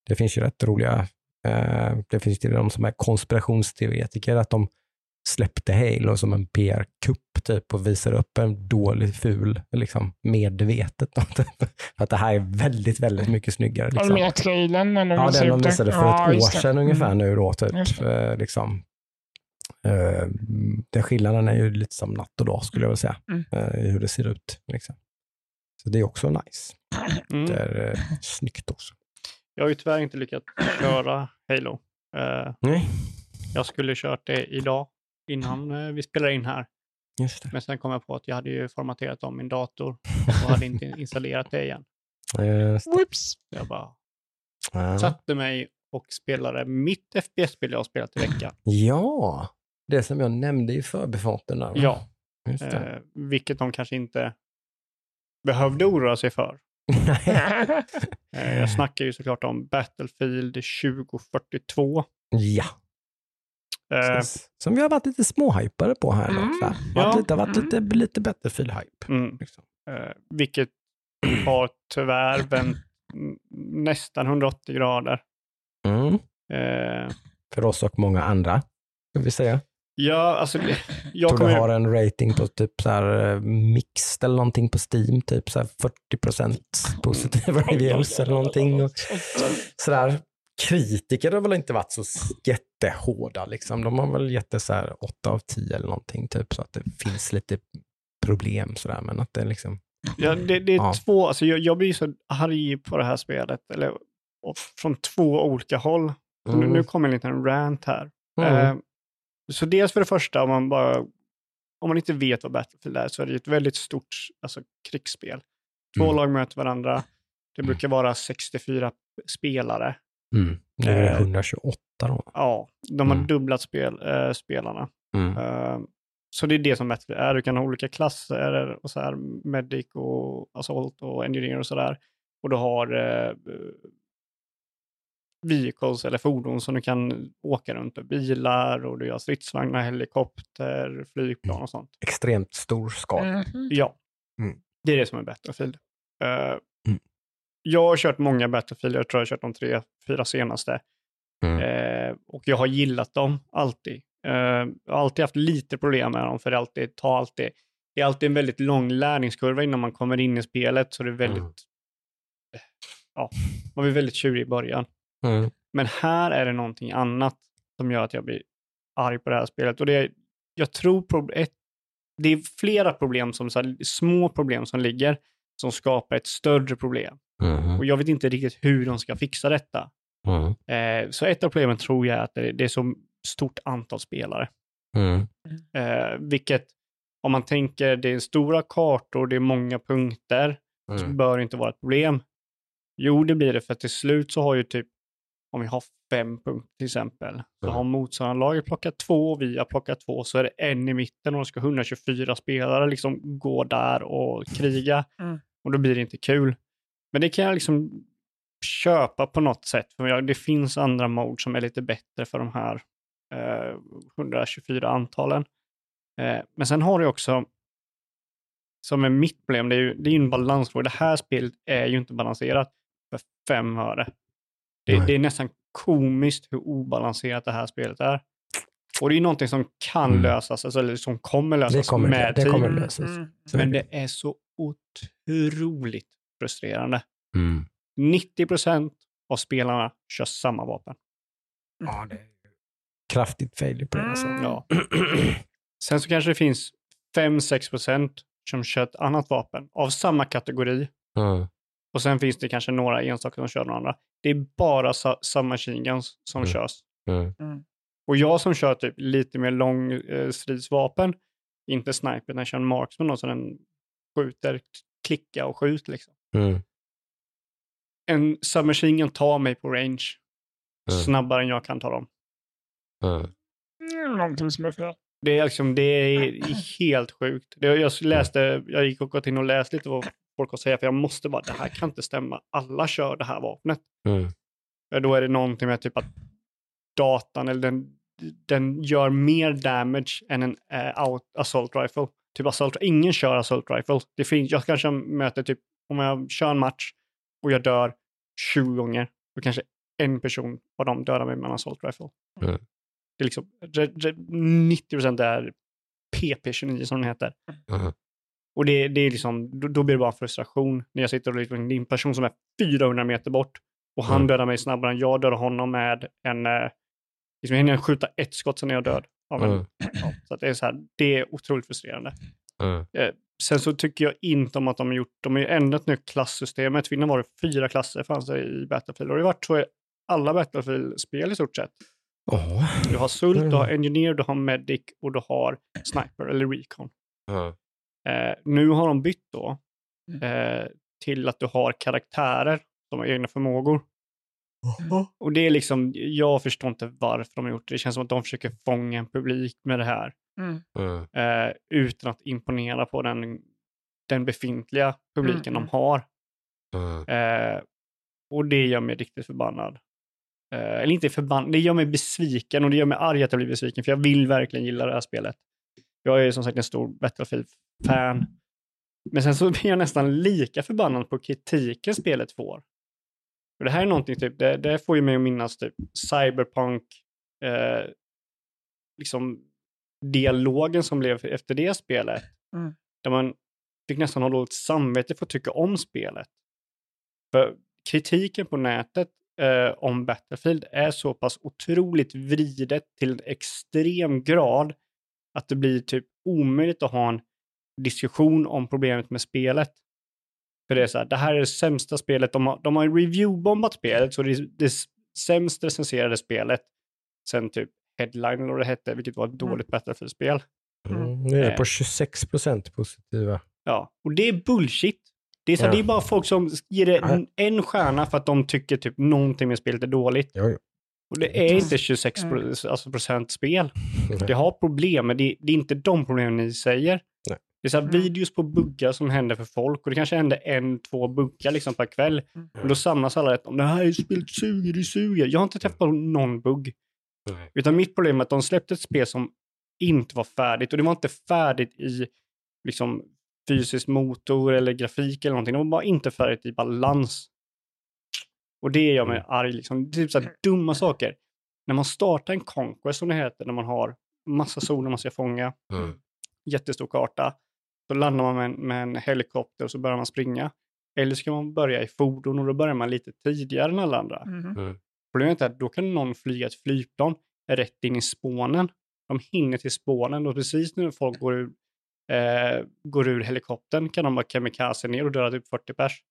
Det finns ju rätt roliga, eh, det finns ju de som är konspirationsteoretiker, att de släppte Halo som en PR-kupp typ och visar upp en dålig, ful, liksom medvetet. då, typ. För att det här är väldigt, väldigt mycket snyggare. Liksom. med trailern? De Ja, den de visade för Ja, ett år sedan ungefär Mm. nu då. Typ. Eh, liksom. Eh, den skillnaden är ju lite som natt och dag skulle jag vilja säga, Mm. eh, hur det ser ut. Liksom. Så det är också nice. Mm. Det är eh, snyggt också. Jag har ju tyvärr inte lyckats köra Halo. Eh, Nej, jag skulle kört det idag innan eh, vi spelar in här. just det. Men sen kom jag på att jag hade ju formaterat om min dator och hade inte installerat det igen. Just det. Whoops. Jag bara Ja. satte mig och spelade mitt FPS-spel jag har spelat i veckan. ja, det som jag nämnde i förbifarten. där, va? Ja, Just det. eh, vilket de kanske inte behövde oroa sig för. Eh, jag snackar ju såklart om Battlefield 2042. ja, Eh, precis. som vi har varit lite småhypade på här. Mm. så här. Ja. Varit lite, varit lite, lite Battlefield-hype. mm, Liksom. eh, vilket har tyvärr vänt mm, nästan 180 grader. Mm. Eh, För oss och många andra, ska vi säga. ja, alltså jag tror du kommer har en rating på typ så här eh, mixed eller någonting på Steam, typ så här 40% positiva reviews eller någonting. Och så där. Kritiker har väl inte varit så jättehårda, liksom. de har väl gett det så här 8 av 10 eller någonting, typ, så att det finns lite problem sådär, men att det liksom Ja, det, det är Ja. två, alltså jag, jag blir så arg på det här spelet, eller och från två olika håll. Så Nu, Mm. nu kommer en liten rant här. Mm. Eh, så dels för det första, om man bara, om man inte vet vad Battlefield är, så är det ett väldigt stort alltså, krigsspel. Två Mm. lag möter varandra. Det brukar vara 64 spelare. Mm. Det är Eh. 128 då. Ja, de har Mm. dubblat spel, eh, spelarna. Mm. Eh, så det är det som Battlefield är. Du kan ha olika klasser och så här, medic och assault och engineer och sådär. Och du har eh, vehicles eller fordon som du kan åka runt med. Bilar och du har stridsvagnar, helikopter, flygplan och sånt. Extremt stor skala. Mhm. Ja, Mm. det är det som är Battlefield. Eh, Mm. Jag har kört många Battlefield, jag tror jag har kört de tre, fyra senaste. Mm. Eh, och jag har gillat dem, alltid. Eh, jag har alltid haft lite problem med dem, för det, alltid, tar alltid, det är alltid en väldigt lång lärningskurva innan man kommer in i spelet, så det är väldigt, Mm. eh, ja, man blir väldigt tjurig i början. Mm. Men här är det någonting annat som gör att jag blir arg på det här spelet. Och det är, jag tror, ett, det är flera problem, som, så här, små problem som ligger, som skapar ett större problem. Mm. Och jag vet inte riktigt hur de ska fixa detta. Mm. Eh, så ett av problemen tror jag är att det, det är så stort antal spelare. Mm. Eh, vilket, om man tänker, det är stora kartor, det är många punkter, så Mm. bör inte vara ett problem. Jo, det blir det, för till slut så har ju typ, om vi har fem punkter till exempel, så Mm. har motståndaren laget plockat två och vi har plockat två, så är det en i mitten och då ska 124 spelare liksom gå där och kriga. Mm. Och då blir det inte kul. Men det kan jag liksom köpa på något sätt, för jag, det finns andra mode som är lite bättre för de här eh, 124 antalen. Eh, men sen har du också, som är mitt problem, det är ju det är en balansfråga. Det här spelet är ju inte balanserat för fem öre. Det, det är nästan komiskt hur obalanserat det här spelet är. Och det är någonting som kan Mm. lösas, alltså, eller som kommer lösas Det kommer, med det tid. kommer Mm, lösas. mm. Är Men det. det är så otroligt frustrerande. Mm. 90 procent av spelarna kör samma vapen. Ja, det är kraftigt failure på det alltså. Mm. Ja. Sen så kanske det finns 5-6 procent som kör ett annat vapen av samma kategori. Mm. Och sen finns det kanske några enstaka som kör några andra. Det är bara sa- submachine guns som Mm. körs. Mm. Och jag som kör typ lite mer lång eh, inte sniper, när jag kör en marksman då, så den skjuter, klicka och skjut liksom. Mm. En submachine gun tar mig på range Mm. snabbare än jag kan ta dem. Mm. Mm, Någonting som är fel. Det är, liksom, det är helt sjukt. Det, jag, läste, jag gick och gått in och läste lite vad folk har att säga, för jag måste bara, det här kan inte stämma. Alla kör det här vapnet. Mm. Eh, Då är det någonting med typ att datan, eller den, den gör mer damage än en uh, out, assault rifle. Typ assault, ingen kör assault rifle. Det finns, jag kanske möter typ, om jag kör en match och jag dör 20 gånger, då kanske en person av dem dödar mig med en assault rifle. Mm. Det är liksom, re, re, 90% är PP29 som den heter. Mm. Och det, det är liksom, då, då blir det bara frustration när jag sitter och liksom, det är en person som är 400 meter bort och han Mm. dödar mig snabbare än jag dödar honom med en, eh, liksom jag hinner skjuta ett skott sen är jag död. Av en, Mm. ja, så det är så här, det är otroligt frustrerande. Mm. Sen så tycker jag inte om att de har gjort, de har ju ändrat nu klassystemet. Innan var det fyra klasser fanns det i Battlefield och det har varit så i alla Battlefield-spel i stort sett. Ja. Du har Sult, Mm. du har Engineer, du har Medic och du har Sniper eller Recon. Mm. Eh, nu har de bytt då Mm. eh, till att du har karaktärer som har egna förmågor. Och det är liksom, jag förstår inte varför de har gjort det. Det känns som att de försöker fånga en publik med det här. Mm. Mm. Eh, utan att imponera på den, den befintliga publiken Mm, de har. Mm. Eh, och det gör mig riktigt förbannad. Eh, eller inte förbannad, det gör mig besviken och det gör mig arg att jag blir besviken för jag vill verkligen gilla det här spelet. Jag är som sagt en stor Battlefield-fan. Men sen så blir jag nästan lika förbannad på kritiken spelet får. För det här är någonting, typ, det, det får ju mig att minnas typ cyberpunk, eh, liksom dialogen som blev efter det spelet. Mm. Där man fick nästan ha dåligt samvete för att tycka om spelet. För kritiken på nätet eh, om Battlefield är så pass otroligt vridet till en extrem grad att det blir typ omöjligt att ha en diskussion om problemet med spelet. För det är så här, det här är det sämsta spelet. De har, de har review-bombat spelet, så det är det sämst recenserade spelet sen typ Headline eller vad det hette, vilket var ett dåligt Battlefield-spel. Mm. Nu är det Eh. på 26 procent positiva. Ja, och det är bullshit. Det är, så Ja. det är bara folk som ger det en, en stjärna för att de tycker typ någonting med spelet är dåligt. Jo, jo. Och det är inte 26 pro, alltså procent spel. Det har problem, men det, det är inte de problemen ni säger. Det är så här Mm. videos på buggar som händer för folk och det kanske händer en, två buggar liksom per kväll. Mm. Och då samlas alla rätt om det här är spelet suger, det suger. Jag har inte träffat på någon bugg. Nej. Utan mitt problem är att de släppte ett spel som inte var färdigt och det var inte färdigt i liksom fysisk motor eller grafik eller någonting. Det var bara inte färdigt i balans. Och det är jag Mm. med arg liksom. Det är typ så här dumma saker. När man startar en Conquest som det heter, när man har massa zoner man ska fånga, Mm. jättestor karta, så landar man med en, med en helikopter och så börjar man springa. Eller ska man börja i fordon och då börjar man lite tidigare än alla andra. Mhm. Problemet är att då kan någon flyga ett flygplan rätt in i spånen. De hinner till spånen och precis när folk går ur, eh, går ur helikoptern kan de bara kamikaze ner och döda typ 40 pers.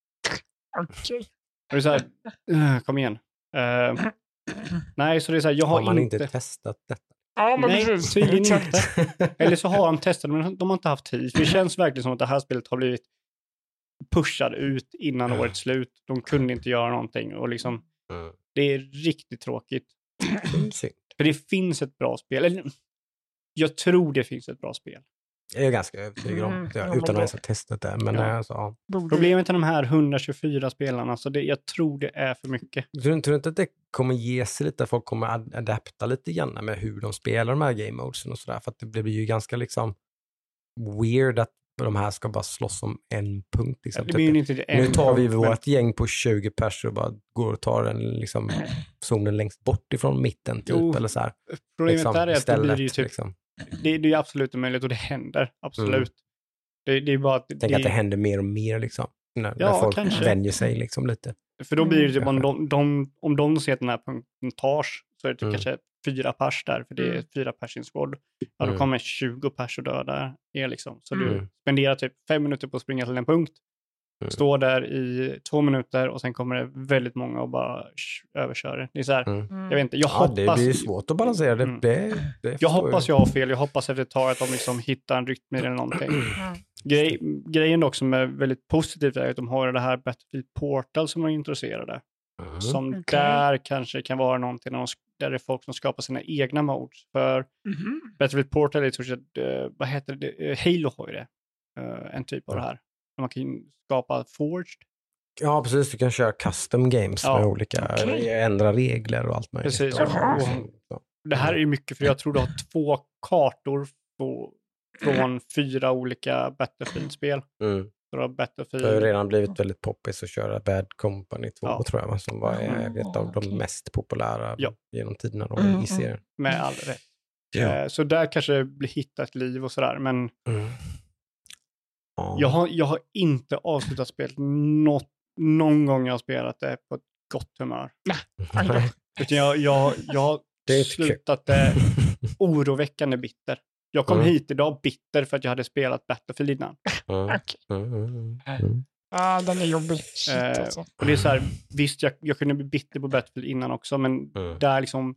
Okej. Och det är så här, "Ugh, kom igen. Eh, nej, så det är så här, jag har, Har man inte... inte testat detta? Ja, men Nej, precis. tydligen Exakt. inte. Eller så har de testat men de har inte haft tid. Det känns verkligen som att det här spelet har blivit pushad ut innan Mm. årets slut. De kunde inte göra någonting och liksom, Mm. det är riktigt tråkigt. För det finns ett bra spel. Eller, jag tror det finns ett bra spel. Jag är ganska övertygad om Mm, det, ja, utan men att ens ha testat det. Men Ja. alltså, ja. Problemet är de här 124 spelarna, så det, jag tror det är för mycket. Tror, tror du inte att det kommer ge sig lite, att folk kommer ad adapta lite grann med hur de spelar de här game modesen och sådär? För att det blir ju ganska liksom weird att de här ska bara slåss om en punkt. Liksom. det Typ, inte en nu tar vi punkt, vårt gäng på 20 pers och bara går och tar den liksom, zonen längst bort ifrån mitten. Typ, Jo, eller så här. men Problemet liksom, där är att det blir ju typ, liksom. Det, det är ju absolut möjligt och det händer, absolut. Mm. Det, det är bara att, Tänk att det händer mer och mer liksom. När, Ja, när folk kanske. vänjer sig liksom lite. För då blir det typ om de, de, om de ser att den här punkten tas så är det typ Mm. kanske fyra pers där, för det är Mm. fyra pers i en squad. Ja, då Mm. kommer 20 pers och dödar er liksom. Så du Mm. spenderar typ fem minuter på att springa till en punkt, Mm. står där i två minuter och sen kommer det väldigt många och bara överkör det. Det är så här, Mm. Mm. jag vet inte, jag Ja, hoppas... det blir svårt att balansera det. Mm. det, det Jag hoppas jag har fel. Jag hoppas efter ett tag att de liksom hittar en rytm i det eller någonting. Mm. Grej, grejen dock som är väldigt positivt är att de har det här Battlefield Portal som är intresserade. Mm. Som Okej. där kanske kan vara någonting där, de, det är folk som skapar sina egna modes. För Mhm. Battlefield Portal är i stort sett, eh, vad heter det, Eh, Halo har ju det. Eh, en typ av det här. Man kan skapa Forged. Ja, precis. Du kan köra custom games Ja. med olika, Okej. ändra regler och allt möjligt. Precis. Och. Det här är ju mycket för jag tror du har två kartor på, från fyra olika Battlefield-spel. Mm. Har Det Battlefield. har ju redan blivit väldigt poppis att köra Bad Company 2 Ja. tror jag, som var Mm, ett av de mest populära Ja. genom tiderna då, Mm, i serien. Med all rätt. Eh, Så där kanske det blir hitta ett liv och sådär. Men Mm. Ja. jag har, jag har inte avslutat spelet något, någon gång jag har spelat det på ett gott humör. Utan jag, jag, jag har Det slutat det oroväckande bitter. Jag kom Mm. hit idag bitter för att jag hade spelat Battlefield innan. Mm. Okej. Mm. Ja, den är jobbig. Shit, Eh, alltså. och det är så här, visst jag, jag kunde bli bitter på Battlefield innan också, men Mm. där liksom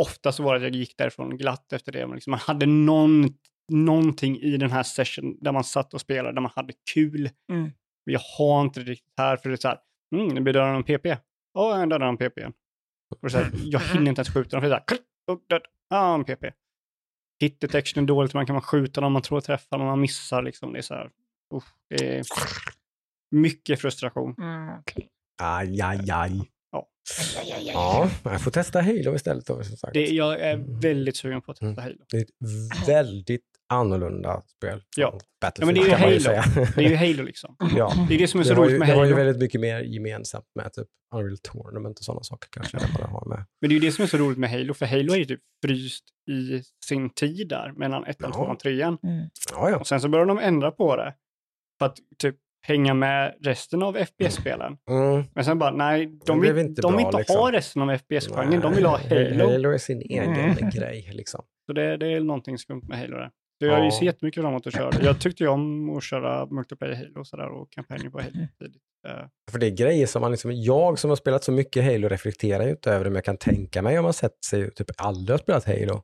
ofta så var det att jag gick därifrån glatt efter det. Men liksom man hade någon, någonting i den här session där man satt och spelade, där man hade kul. Mm. Men jag har inte det riktigt här, för det är så här, mm, nu blir dödad av en PP. Ja, jag dödade en PP igen. Och så här, jag hinner inte ens skjuta dem, för det är så här, upp, död, ja, en PP. Hit detection är dåligt, man kan man skjuta dem, man tror att träffa dem, man missar liksom. Det är så här, usch, det är mycket frustration. Mm, okej. Aj, aj, aj. Ja. Aj, aj, aj, aj. Ja, jag får testa Halo istället då, som sagt. Det, jag är Mm. väldigt sugen på att testa Mm. Halo. Det är ett väldigt annorlunda spel. Ja. Ja, men det är ju man Halo. Det är ju Halo liksom. ja. Det är det som är så roligt ju, med det har Halo. ju väldigt mycket mer gemensamt med typ Unreal Tournament och sådana saker kanske det har med. Men det är ju det som är så roligt med Halo, för Halo är ju typ fryst i sin tid där, mellan ettan, tvåan, trean. Mm. Och sen så börjar de ändra på det. För att typ hänga med resten av FPS-spelen. Mm. Men sen bara, nej, de vill inte de vill bra, inte liksom. ha resten av FPS-genren, de vill ha Halo. Halo är sin egen Mm. grej liksom. Så det, det är någonting skumt med Halo där. Så jag Ja. sett jättemycket fram emot att köra det. Jag tyckte ju om att köra multiplayer Halo och sådär och kampanjer på Halo tidigt. Eh, För det är grejer som man liksom, jag som har spelat så mycket Halo reflekterar ju inte över det, men jag kan tänka mig om man sett sig, typ aldrig har spelat Halo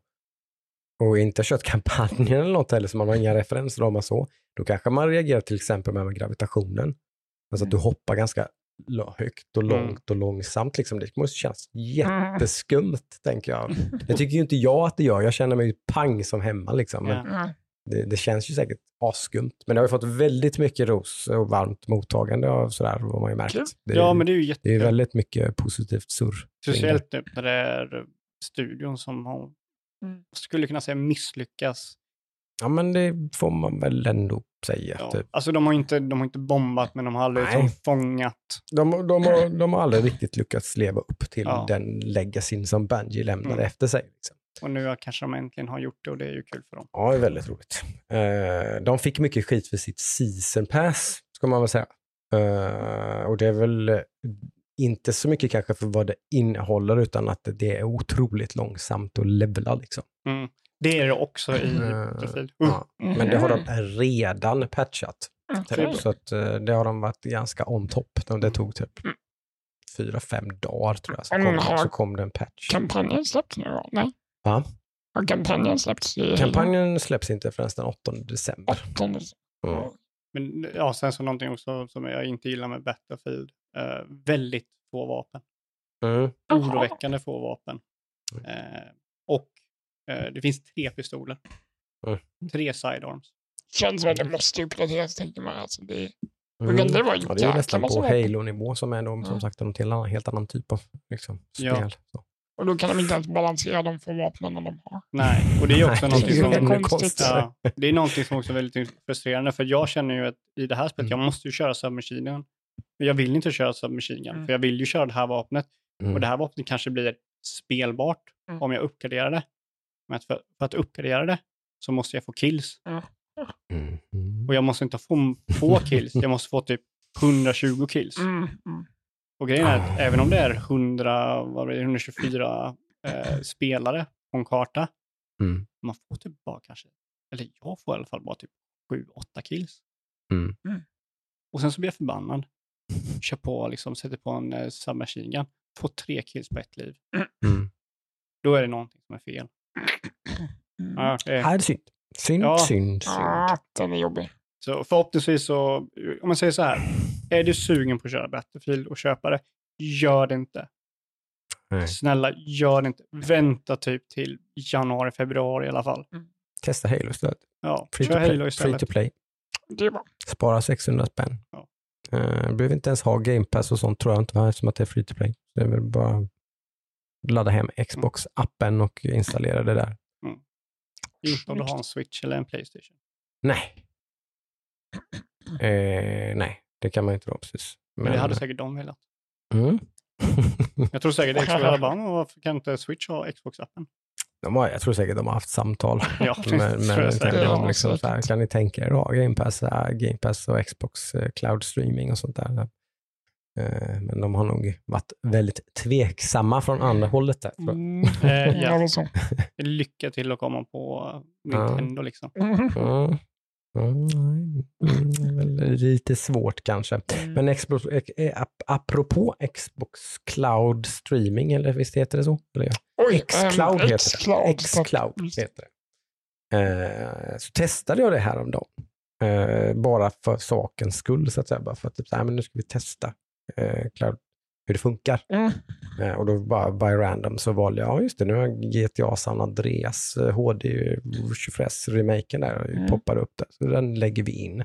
och inte kört kampanjen eller något heller, så man har inga referensramar så, då kanske man reagerar till exempel med, gravitationen. Alltså att du hoppar ganska högt och Mm. långt och långsamt. Liksom. Det måste kännas jätteskumt, tänker jag. Det tycker ju inte jag att det gör. Jag känner mig ju pang som hemma. Liksom. Mm. det, det känns ju säkert asskumt. Men det har ju fått väldigt mycket ros och varmt mottagande av sådär, vad man ju märkt. Det är, ja, men det är ju det är väldigt mycket positivt surr. Speciellt nu när det är studion som har, Mm. skulle kunna säga misslyckas. Ja, men det får man väl ändå säga. Ja. Typ. Alltså de har, inte, de har inte bombat, men de har aldrig Nej. liksom fångat. De, de, har, de har aldrig riktigt lyckats leva upp till Ja. den legacyn som Bungie lämnade Mm. efter sig. Liksom. Och nu kanske de äntligen har gjort det och det är ju kul för dem. Ja, det är väldigt roligt. Eh, de fick mycket skit för sitt season pass, ska man väl säga. Eh, och det är väl eh, inte så mycket kanske för vad det innehåller, utan att det är otroligt långsamt att levela. Liksom. Mm. Det är det också i Eh, Battlefield. ja. Men det har de redan patchat. Okej. Typ, så att, eh, det har de varit ganska on top. De- Det tog typ Mm. fyra, fem dagar tror jag, så kom, har- så kom det en patch. Kampanjen släpps nu då? Nej. Va? Har kampanjen släppts? i- Kampanjen släpps inte förrän den 8 december. Åttonde. Mm. Men ja, sen så någonting också som jag inte gillar med Battlefield. Eh, väldigt få vapen. Mm. Oroväckande få vapen. Mm. Eh, det finns tre pistoler. Mm. Tre sidearms. Känns som att det måste uppdateras, tänker man. Alltså, det, Mm. Men det var ju Ja, det är ju nästan på. Halo-nivå som är då, som Ja. sagt en helt annan, helt annan typ av liksom, spel. Ja. Så. och då kan de inte ens balansera de få vapnen de har. Nej, och det är ju också Nej, det är som... ju konstigt. Ja, det är någonting som också är väldigt frustrerande, för jag känner ju att i det här spelet, Mm. jag måste ju köra submachine gun. Men jag vill inte köra submachine gun, Mm. för jag vill ju köra det här vapnet. Mm. Och det här vapnet kanske blir spelbart Mm. om jag uppgraderar det. Men att för, för att uppgradera det så måste jag få kills. Mm. Och jag måste inte få få kills, jag måste få typ 120 kills. Mm. Mm. Och grejen är att även om det är 100, vad blir det, 124 eh, spelare på en karta, Mm. man får typ bara kanske, eller jag får i alla fall bara typ 7-8 kills. Mm. Mm. Och sen så blir jag förbannad. Kör på, liksom, sätter på en eh, submachine gun, får tre kills på ett liv. Mm. Då är det någonting som är fel. Mm. Ja, det, Ja, det är synd. Synd, Ja. synd, synd. Ah, den är jobbig. så förhoppningsvis så, om man säger så här, är du sugen på att köra Battlefield och köpa det, gör det inte. Nej. Snälla, gör det inte. Vänta typ till januari, februari i alla fall. Testa Halo istället. Ja, Free to, kör play. Halo Free istället. to play. Det är bra. Spara 600 spänn. Ja. Uh, behöver inte ens ha Game Pass och sånt tror jag inte, eftersom att det är free to play. Det är väl bara ladda hem Xbox-appen och installera det där. Inte om du har en Switch eller en Playstation. Nej. Eh, nej, det kan man inte då precis. Men det hade säkert de velat. Mm. Jag tror säkert Xbox hade bara, "Men varför kan inte Switch ha Xbox-appen? de har, jag tror säkert de har haft samtal. Ja, Men, men de liksom så här, kan ni tänka er att ha Game Pass, Game Pass och Xbox eh, Cloud Streaming och sånt där? Eh, men de har nog varit väldigt tveksamma från andra hållet där. tror jag. Mm. Eh, ja. Ja. Lycka till att komma på Nintendo liksom. Mm. Mm. Mm, nej. Mm, det är väl lite svårt kanske. Men Xbox, eh, ap- apropå Xbox Cloud Streaming, eller visst heter det så? Eller, ja. Oj, Xcloud ehm, heter Xcloud. det. Xcloud heter det. Eh, så testade jag det här om dagen. Eh, bara för sakens skull, så att säga. Bara för att typ, så här, men nu ska vi testa eh, Cloud, hur det funkar. Mm. Eh, och då bara by random så valde jag, ja just det, nu har GTA San Andreas eh, HD 24S-remaken där, Mm. poppar upp där. Så den lägger vi in.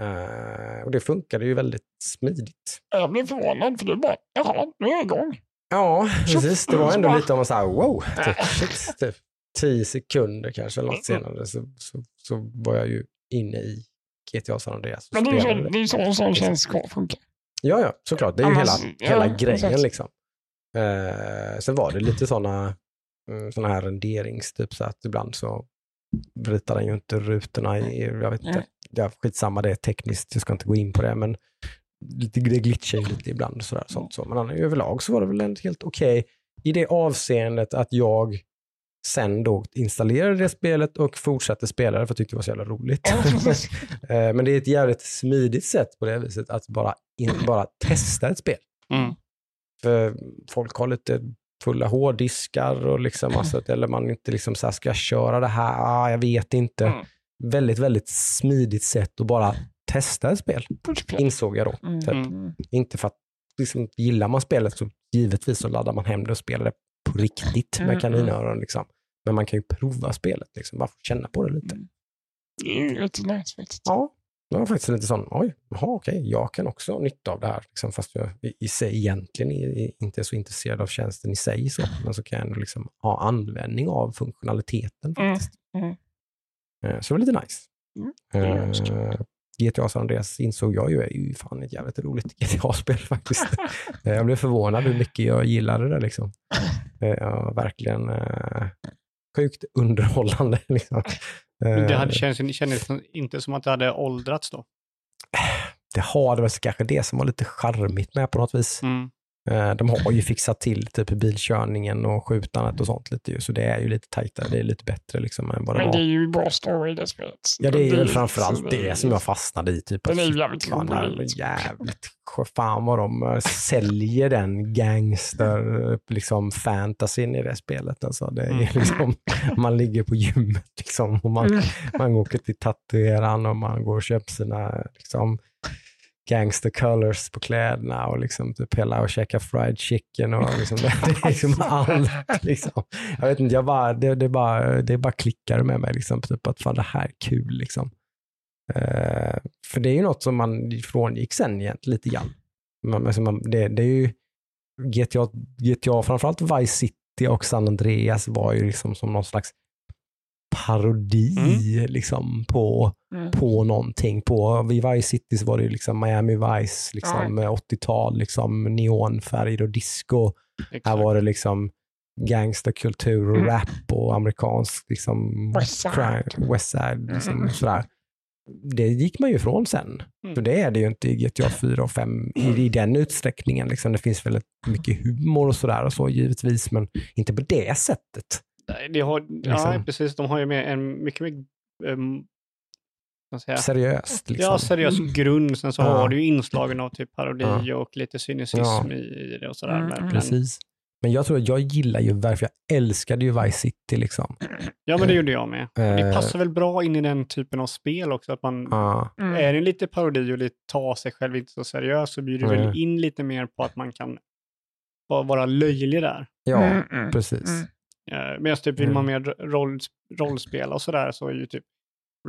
Eh, och det funkade ju väldigt smidigt. Jag blev förvånad för du bara, jaha, nu är jag igång. Ja, precis. Det var ändå lite om så här, wow, typ, shit, typ. Tio sekunder kanske eller något senare så, så, så var jag ju inne i GTA San Andreas. Men det är ju så, en sån tjänst ska funka. Ja, ja, såklart. Det är ju Annars- hela, ja, hela grejen exakt. liksom. Eh, sen var det lite sådana såna här renderings, typ så att ibland så ritar den ju inte rutorna i, jag vet inte, Mm. ja, skitsamma det är tekniskt, jag ska inte gå in på det, men lite, det glitchar ju lite ibland och sådär. Sånt, så. Men annars, överlag så var det väl helt okej i det avseendet att jag sen då installerade det spelet och fortsatte spela det för jag tyckte det var så jävla roligt. Eh, Men det är ett jävligt smidigt sätt på det viset att bara, in, bara testa ett spel. Mm. För folk har lite fulla hårddiskar och liksom, alltså, eller man inte liksom så här, ska jag köra det här? Ah, jag vet inte. Mm. Väldigt, väldigt smidigt sätt att bara testa ett spel, insåg jag då. Mm. Typ. Inte för att liksom, gillar man spelet så givetvis så laddar man hem det och spelar det på riktigt med Mm, kaninöron. Liksom. Men man kan ju prova spelet, liksom, bara att känna på det lite. Mm. Det är ju rätt nice faktiskt. Ja, det var faktiskt lite sån, oj, jaha, okej, jag kan också ha nytta av det här. Liksom, fast jag i, i sig egentligen är, är inte så intresserad av tjänsten i sig, så, men så kan jag ändå liksom ha användning av funktionaliteten. Mm, faktiskt. mm. Eh, Så det var lite nice. Mm, är Eh, GTA San Andreas insåg jag ju är ju fan ett jävligt roligt GTA-spel faktiskt. Eh, jag blev förvånad hur mycket jag gillade det. Liksom. Eh, ja, verkligen eh, sjukt underhållande. Liksom. Men det Eh, hade, känns, kändes inte som att det hade åldrats då. det har det väl kanske det som var lite charmigt med på något vis. Mm. Eh, De har ju fixat till typ bilkörningen och skjutandet och sånt lite ju, så det är ju lite tajtare, det är lite bättre liksom än vad det Men var. det är ju bra story det spelet. Ja, det är så framförallt det som jag fastnade i. Typ, Den är ju jävligt rolig. jävligt Fan vad de eh, säljer den gangster liksom fantasyn i det spelet. Alltså, det är Mm. liksom, man ligger på gymmet liksom, och man, Mm. man åker till tatueraren och man går och köper sina liksom, gangster colors på kläderna och liksom typ hela och käka fried chicken och liksom, det, är liksom allt. Liksom. Jag vet inte, jag bara, det, det, bara, det bara klickar med mig, liksom, typ att fan det här är kul. Liksom. Eh, för det är ju något som man frångick sen egentligen lite grann. Man, alltså man, det, det är ju GTA, GTA, framförallt Vice City och San Andreas var ju liksom som någon slags parodi liksom, på, Mm. på någonting. På, I Vice City så var det liksom Miami Vice, liksom, eh, 80-tal, liksom, neonfärger och disco. Exakt. Här var det liksom gangsterkultur och Mm. rap och amerikansk liksom, West Side. crime, West Side. Liksom, Mm. sådär. Det gick man ju ifrån sen. Mm. För det är det ju inte i GTA 4 och 5 i, i den utsträckningen. Liksom. Det finns väldigt mycket humor och sådär och så givetvis, men inte på det sättet. Det har, ja, Liksom. precis. De har ju med en mycket, mycket um, säga? Seriöst. Liksom. Ja, seriös grund. Sen så Ja. har du ju inslagen av typ parodi Ja. och lite cynism Ja. i det och sådär. Mm, Men, mm. Precis. Men jag tror att jag gillar ju varför jag älskade ju Vice City. Liksom. ja, men det gjorde jag med. Det Eh, passar väl bra in i den typen av spel också. Att man ja. Mm. är det lite parodi och lite ta sig själv inte så seriöst så blir det väl in lite mer på att man kan bara vara löjlig där. ja, Mm, mm. precis. Mm. Uh, Medan typ vill Mm. man mer roll, rollspela och sådär så är ju typ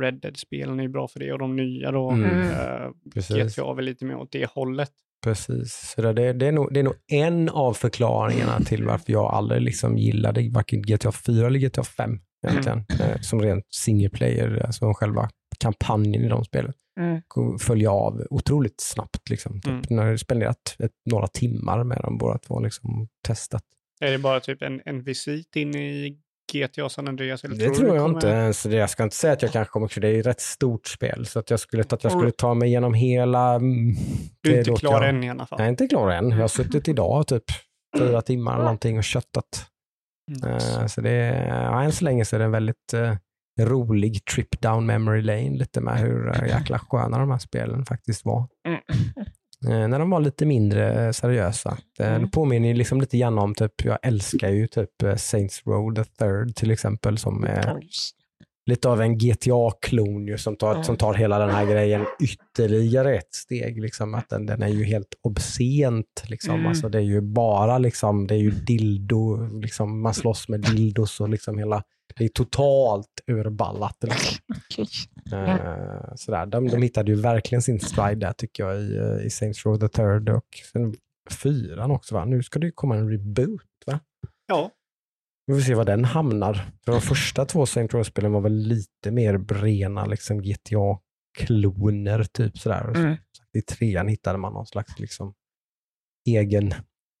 Red Dead-spelen är ju bra för det och de nya då. Mm. eh. GTA väl lite mer åt det hållet. Precis. Så det, det, är nog, det är nog en av förklaringarna till varför jag aldrig liksom gillade varken GTA 4 eller GTA 5 egentligen. Eh, som rent single player, alltså själva kampanjen i de spelen. Mm. Följer av otroligt snabbt. Liksom. Typ Mm. När jag spenderat ett, några timmar med dem båda två, liksom, testat. Är det bara typ en, en visit in i GTA San Andreas? Eller Det tror det jag kommer- inte. ens. Jag ska inte säga att jag kanske kommer, för det är ett rätt stort spel. Så att jag skulle, att jag skulle ta mig igenom hela... mm, Du är inte klar jag- än i alla fall. Jag är inte klar än. Jag har suttit idag typ fyra timmar eller någonting och köttat. Mm. Eh, Så det är, ja, än så länge så är det en väldigt eh, rolig trip down memory lane, lite med hur eh, jäkla sköna de här spelen faktiskt var. Mm. Eh, när de var lite mindre eh, seriösa. Det, Mm. det påminner liksom lite grann om, typ, jag älskar ju typ eh, Saints Row the Third till exempel, som är lite av en GTA-klon som tar, Ja. som tar hela den här grejen ytterligare ett steg. Liksom, att den, den är ju helt obscent. Liksom. Mm. Alltså, det är ju bara liksom, det är ju dildo, liksom, man slåss med dildos och liksom hela, det är totalt urballat. Liksom. Okej. Eh, sådär. De, de hittade ju verkligen sin stride där tycker jag i, eh, i Saints Row the Third och sen fyran också. Va? Nu ska det ju komma en reboot. Va? Ja, Vi får se var den hamnar. För de första två Saint Row-spelen var väl lite mer rena liksom GTA-kloner. Typ sådär. Och så- Mm. I trean hittade man någon slags liksom, egen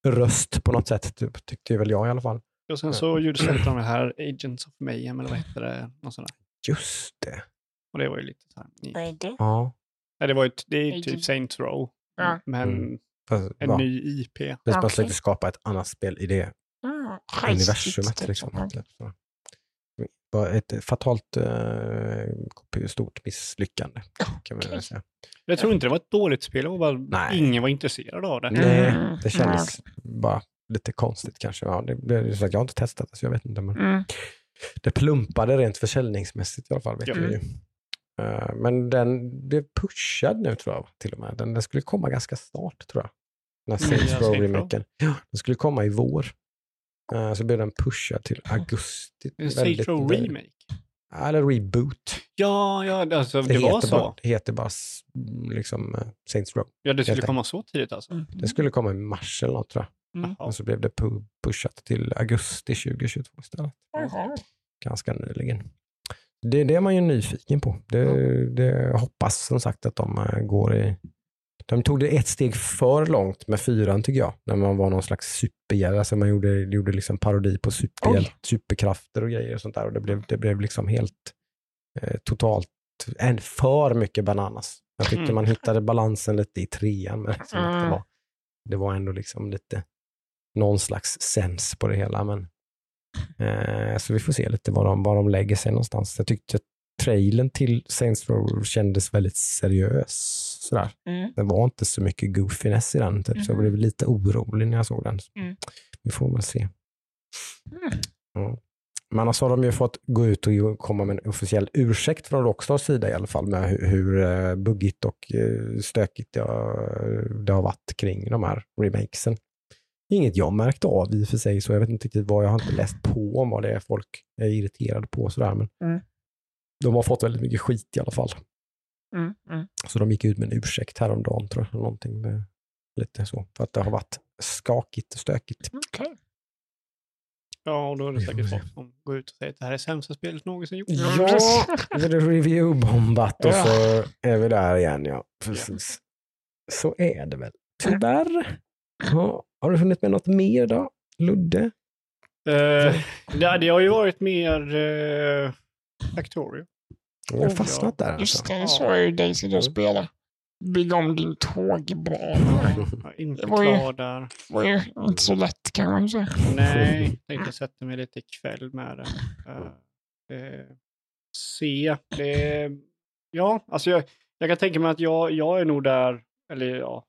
röst på något sätt. Typ, tyckte väl jag i alla fall. Och sen så gjorde släppte de det här Agents of Mayhem, eller vad hette det? Något sånt där. Just det. Och det var ju lite så här. Vad är det? Ja. Nej, det var ju det är ju typ Saints Row, Ja. men Mm. Fast, en ja, ny IP. det att Okej. försökte skapa ett annat spel i det Ah, universumet. Liksom. så. var ett fatalt eh, stort misslyckande. Kan man väl säga. Jag tror inte det var ett dåligt spel, det var bara Nej. ingen var intresserad av det. Nej, Mm. det kändes bara lite konstigt kanske. Ja, det, det, jag har inte testat det, så jag vet inte. Men Mm. det plumpade rent försäljningsmässigt i alla fall. Vet vi ju. Eh, men den blev pushad nu tror jag till och med. Den, den skulle komma ganska snart tror jag. Den här Nya Saints Row. Row-remaken. Ja, den skulle komma i vår. Eh, så blev den pushad till augusti. En Saints Row Remake. Eller reboot. Ja, ja, alltså det, Det, var så. bara, det heter bara liksom, eh, Saints Row. Ja, det skulle komma så tidigt alltså. Mm. Det skulle komma i mars eller något tror jag. Mm. Och så blev det pu- pushat till augusti 2022 istället. Jaha. Ganska nyligen. Det, det är man ju nyfiken på. Det, det hoppas som sagt att de eh, går i... De tog det ett steg för långt med fyran tycker jag. När man var någon slags superhjälte. Alltså man gjorde, gjorde liksom parodi på superhjälte, superkrafter och grejer och sånt där. Och det blev, det blev liksom helt eh, totalt, en för mycket bananas. Jag tyckte Mm. man hittade balansen lite i trean. Men liksom att det, Mm. var, det var ändå liksom lite någon slags sens på det hela. Men, eh, så vi får se lite var de, var de lägger sig någonstans. Jag tyckte trailern till Saints Row kändes väldigt seriös. Sådär. Mm. Det var inte så mycket goofiness i den, typ, så jag Mhm. blev lite orolig när jag såg den. Mm. Vi får väl se. Mm. Men annars har de ju fått gå ut och komma med en officiell ursäkt från Rockstars sida i alla fall med hur, hur eh, buggigt och eh, stökigt det har, det har varit kring de här remakesen. Inget jag märkt av i och för sig, så jag vet inte riktigt vad, jag har inte läst på om vad det är folk är irriterade på och sådär, men Mm. de har fått väldigt mycket skit i alla fall. Mm. Mm. Så de gick ut med en ursäkt häromdagen tror jag, någonting med, lite så, för att det har varit skakigt och stökigt. Okej. Ja, och då är det säkert folk som går ut och säger att det här är sämsta spelet någonsin gjort. Ja, är det review-bombat och så är vi där igen. Ja, precis. Så är det väl. Tyvärr. Ja, har du hunnit med något mer då? Ludde? Eh, det, det har ju varit mer uh, Factorio. Jag har fastnat där Just alltså. det, det såg jag ju dig sitta och spela. Bygga om din tågbana. Jag inte Det var ju- klar där. Det var ju inte så lätt kan man säga. Nej, tänkte sätta mig lite ikväll med det. Eh, eh, se. Det, ja, alltså jag, jag kan tänka mig att jag, jag är nog där, eller ja,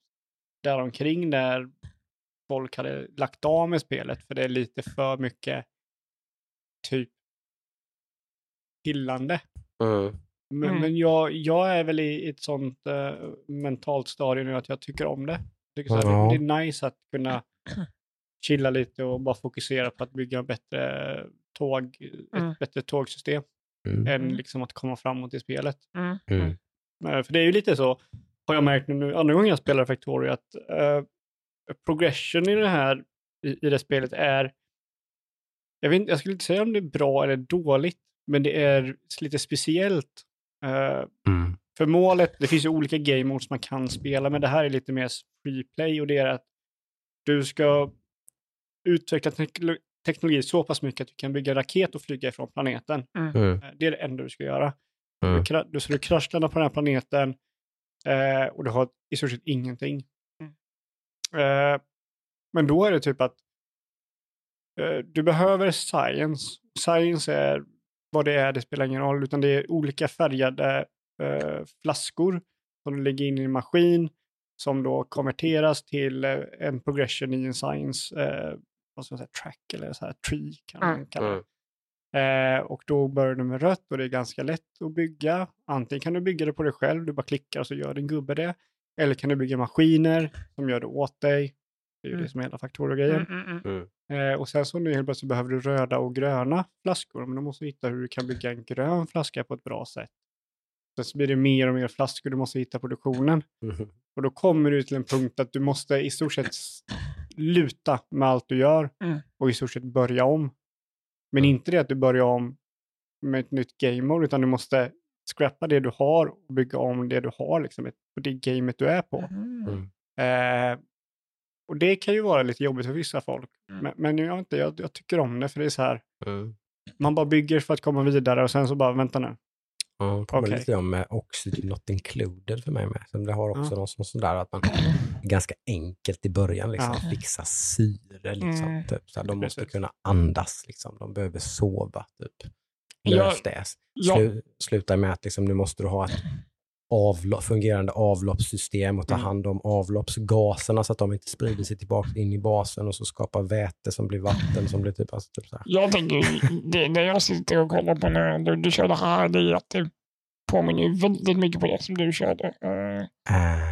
där omkring där folk hade lagt av med spelet för det är lite för mycket typ pillande. Mm. Men, Mm. men jag, jag är väl i ett sånt eh, mentalt stadie nu att jag tycker om det. Jag tycker så här, Ja. det, det är nice att kunna chilla lite och bara fokusera på att bygga en bättre tåg, Mm. ett bättre tågsystem Mm. än Mm. liksom att komma framåt i spelet. Mm. Mm. Eh, För det är ju lite så, har jag märkt nu andra gången jag spelar Factorio, att eh, progression i det här, i, i det spelet är, jag, vet, jag skulle inte säga om det är bra eller dåligt, men det är lite speciellt. Eh, Mm. för målet, det finns ju olika game modes man kan spela, men det här är lite mer free play och det är att du ska utveckla teknolo- teknologi så pass mycket att du kan bygga raket och flyga ifrån planeten. Mm. Eh, Det är det enda du ska göra. Mm. Du, kra- du, så du kraschlandar på den här planeten eh, och du har i stort sett ingenting. Eh, men då är det typ att eh, du behöver science. Science är vad det är, det spelar ingen roll, utan det är olika färgade eh, flaskor som du lägger in i en maskin som då konverteras till eh, en progression i en science, eh, vad ska man säga, track eller så här tree kan man Mm. kalla det. Eh, och då börjar du med rött och det är ganska lätt att bygga. Antingen kan du bygga det på dig själv, du bara klickar och så gör din gubbe det. Eller kan du bygga maskiner som gör det åt dig. Det är ju Mm. det som är hela faktorgrejen. Mm, mm, mm. Eh, och sen så nu helt plötsligt behöver du röda och gröna flaskor. Men då måste du hitta hur du kan bygga en grön flaska på ett bra sätt. Sen så blir det mer och mer flaskor, du måste hitta produktionen. Mm. Och då kommer du till en punkt att du måste i stort sett luta med allt du gör Mm. och i stort sett börja om. Men inte det att du börjar om med ett nytt game mode, utan du måste scrappa det du har och bygga om det du har, liksom, på det gamet du är på. Mm. Mm. Eh, och det kan ju vara lite jobbigt för vissa folk. Mm. Men, men jag, inte, jag, jag tycker om det, för det är så här, Mm. man bara bygger för att komma vidare och sen så bara, vänta nu. Ja, det kommer Okej. lite med Oxygen Not Included för mig med. Så det har också Ja. någon sån sådär att man ganska enkelt i början liksom, Ja. fixa syre. Liksom, Mm. typ. så här, de måste Precis. kunna andas, liksom. de behöver sova. Typ. Ja, lös det. Slu, sluta med att liksom, nu måste du ha ett avlo- fungerande avloppssystem och ta Mm. hand om avloppsgaserna så att de inte sprider sig tillbaka in i basen och så skapar väte som blir vatten som blir typ, alltså, typ så här. Jag tänker, det, när jag sitter och kollar på när du, du kör det här, det är att det påminner ju väldigt mycket på det som du körde. Uh,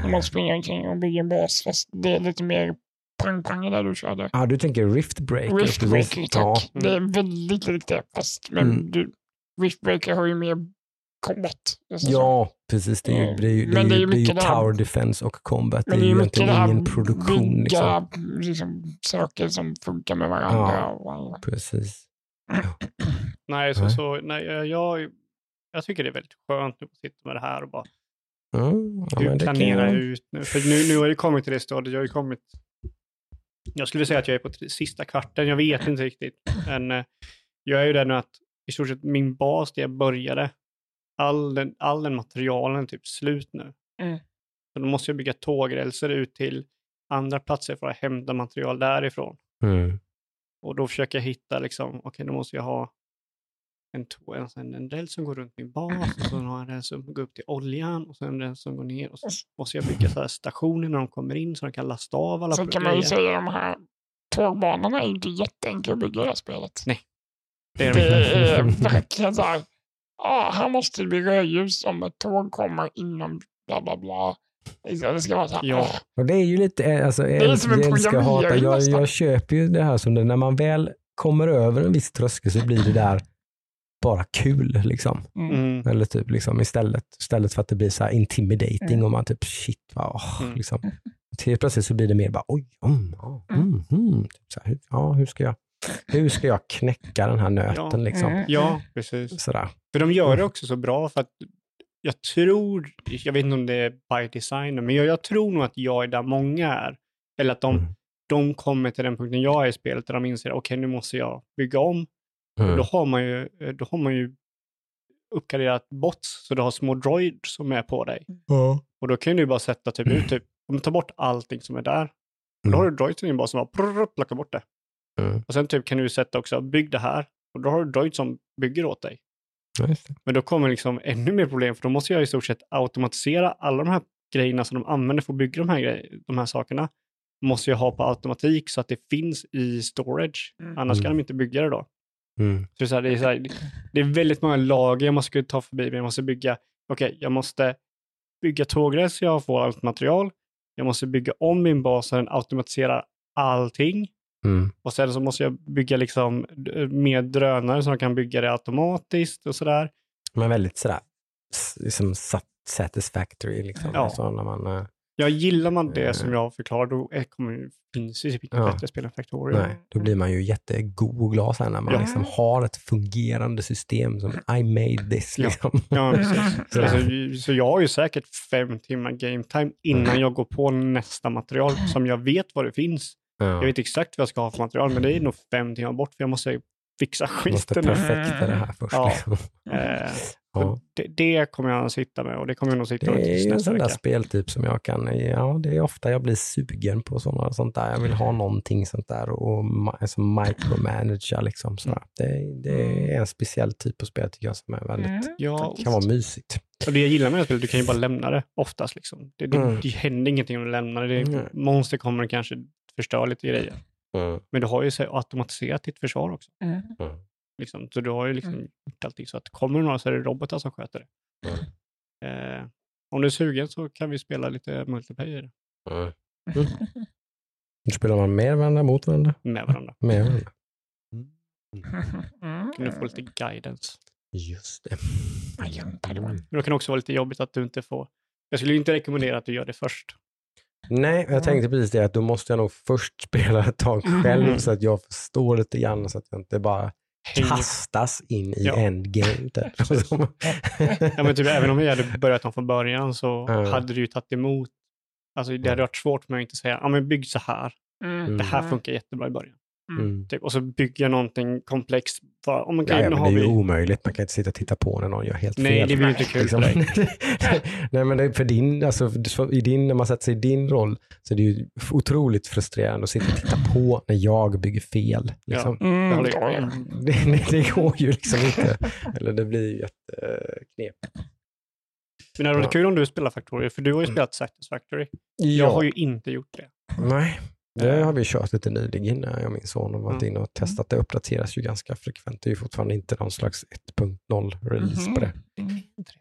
när man springer omkring och bygger en bas, fast det är lite mer pang-pang där du körde. Ja, du tänker Rift Breaker. Riftbreaker, precis. tack. Ja. Det är väldigt likt det, fast men Mm. du, Riftbreaker har ju mer combat. Så. ja, precis. Det är ju, Mm. det är ju, det är Men det är ju, det är ju tower defense och combat. Men det är ju mycket det här ingen produktion. bygga Liksom. liksom, saker som funkar med varandra. Ja. Precis. Nej, så, så, nej jag, jag, tycker det är väldigt skönt nu att sitta med det här och bara Mm, ja, planerar jag ut nu? För nu, nu har jag kommit till det stadiet, jag har ju kommit... Jag skulle säga att jag är på sista kvarten, jag vet inte riktigt. Men eh, jag är ju där nu att i stort sett min bas där jag började, all den, all den materialen är typ slut nu. Mm. Så då måste jag bygga tågrälser ut till andra platser för att hämta material därifrån. Mm. Och då försöker jag hitta liksom, okej då måste jag ha en, tå- en, en, en räls som går runt min bas och sen har jag en räls som går upp till oljan och sen en räls som går ner och så måste jag bygga så här stationer när de kommer in så de kan lasta av alla så kan man ju säga de här tågbanorna är inte jätteenkla att bygga i det här spelet. Det är Det de är verkligen så här, ah, här måste det bli rödljus om ett tåg kommer inom bla bla bla. Liksom, Det ska vara så här, Ja. Och det är ju lite, eh, alltså, är som en älskar hata. Jag, jag köper ju det här som det, när man väl kommer över en viss tröskel så blir det där bara kul liksom. mm. Mm. Eller typ liksom istället, istället för att det blir så här intimidating Mm. och man typ shit, va, åh, Mm. liksom. Till plötsligt så blir det mer bara oj, mm, ja, mm, mm. Typ så här, hur- ja, hur ska jag hur ska jag knäcka den här nöten Ja. liksom? Ja, precis. Sådär. För de gör det också så bra för att jag tror, jag vet inte om det är by design, men jag, jag tror nog att jag är där många är. Eller att de, Mm. de kommer till den punkten jag är i spelet där de inser, okej nu måste jag bygga om. Mm. Då har man ju, då har man ju uppgraderat bots, så du har små droids som är på dig. Och då kan du bara sätta typ ut, typ, om du tar bort allting som är där, då har du droids i din bas som bara plockar bort det. Mm. Och sen typ kan du sätta också, bygg det här, och då har du droids som bygger åt dig. Men då kommer liksom ännu mer problem, för då måste jag i stort sett automatisera alla de här grejerna som de använder för att bygga de här, de här sakerna. Måste jag ha på automatik så att det finns i storage. Mm. Annars kan Mm. de inte bygga det då. Mm. Så det, är så här, det, är så här, det är väldigt många lager jag måste ta förbi. Men jag måste bygga, okej, jag måste bygga tågräls så jag får allt material. Jag måste bygga om min bas så den automatisera allting. Mm. Och sen så måste jag bygga liksom d- mer drönare så de kan bygga det automatiskt och sådär. Men väldigt sådär liksom sat- satisfactory liksom. Ja. Alltså när man, eh, Ja, gillar man det Eh. som jag förklarar, då är- kommer, finns det typ inget Ja. bättre spel än Factorio. nej, då blir man ju jättegod och glad sen när man Ja. liksom har ett fungerande system som I made this. Liksom. Ja. Så, alltså, så jag har ju säkert fem timmar game time innan jag går på nästa material som jag vet vad det finns. Ja. Jag vet exakt vad jag ska ha för material, men det är nog fem timmar bort för jag måste fixa måste skiten. nu. perfekta det här först. Ja. Liksom. Ja. så det, det kommer jag att sitta med och det kommer jag nog sitta Det med är tills ju en nästa sån där vecka. speltyp som jag kan, ja det är ofta jag blir sugen på såna, sånt där. Jag vill ha någonting sånt där och alltså micromanagera liksom. Sådär. Det, det är en speciell typ av spel tycker jag som är väldigt, Mm. Ja, kan vara mysigt. och det jag gillar med det spelet, du kan ju bara lämna det oftast. Liksom. Det, det, Mm. det händer ingenting om du lämnar det. det Mm. är, monster kommer kanske förstör lite grejer. Men du har ju så automatiserat ditt försvar också. Mm. Liksom. Så du har ju liksom Mm. gjort allting så att kommer det några så är det robotar som sköter det. Eh, om du är sugen så kan vi spela lite multiplayer Mm. Spelar man med varandra, mot varandra? med varandra. Med varandra. Mm. Kan du få lite guidance. Just det. Padawan. Men det kan också vara lite jobbigt att du inte får... Jag skulle ju inte rekommendera att du gör det först. Nej, jag tänkte precis det att då måste jag nog först spela ett tag själv Mm. så att jag förstår lite grann så att jag inte bara kastas in i Ja. endgame. Typ. Ja, men typ, även om vi hade börjat om från början så Ja. hade du ju tagit emot... Alltså det hade varit svårt för mig att inte säga, ja men bygg så här. Mm. Det här Mm. funkar jättebra i början. Mm. Typ, och så bygga någonting komplext. Man kan, Ja, men det är ju omöjligt. Man kan inte sitta och titta på när någon gör helt nej, fel. det blir ju inte kul Liksom. för dig. Nej, men det, är för din, alltså, för- i din, när man sätter sig i din roll så är det ju otroligt frustrerande att sitta och titta på när jag bygger fel. Liksom. Det Mm, håller ja, ja. Det, det, går ju liksom inte. Eller det blir ju jätteknepigt. Men det hade varit kul om du spelar Factory, för du har ju Mm. spelat Satisfactory. Ja. Jag har ju inte gjort det. Nej, det har vi kört lite nyligen. Jag och min son har varit Mm. inne och testat. Det uppdateras ju ganska frekvent. Det är ju fortfarande inte någon slags 1.0 release Mhm. på det. Det är inte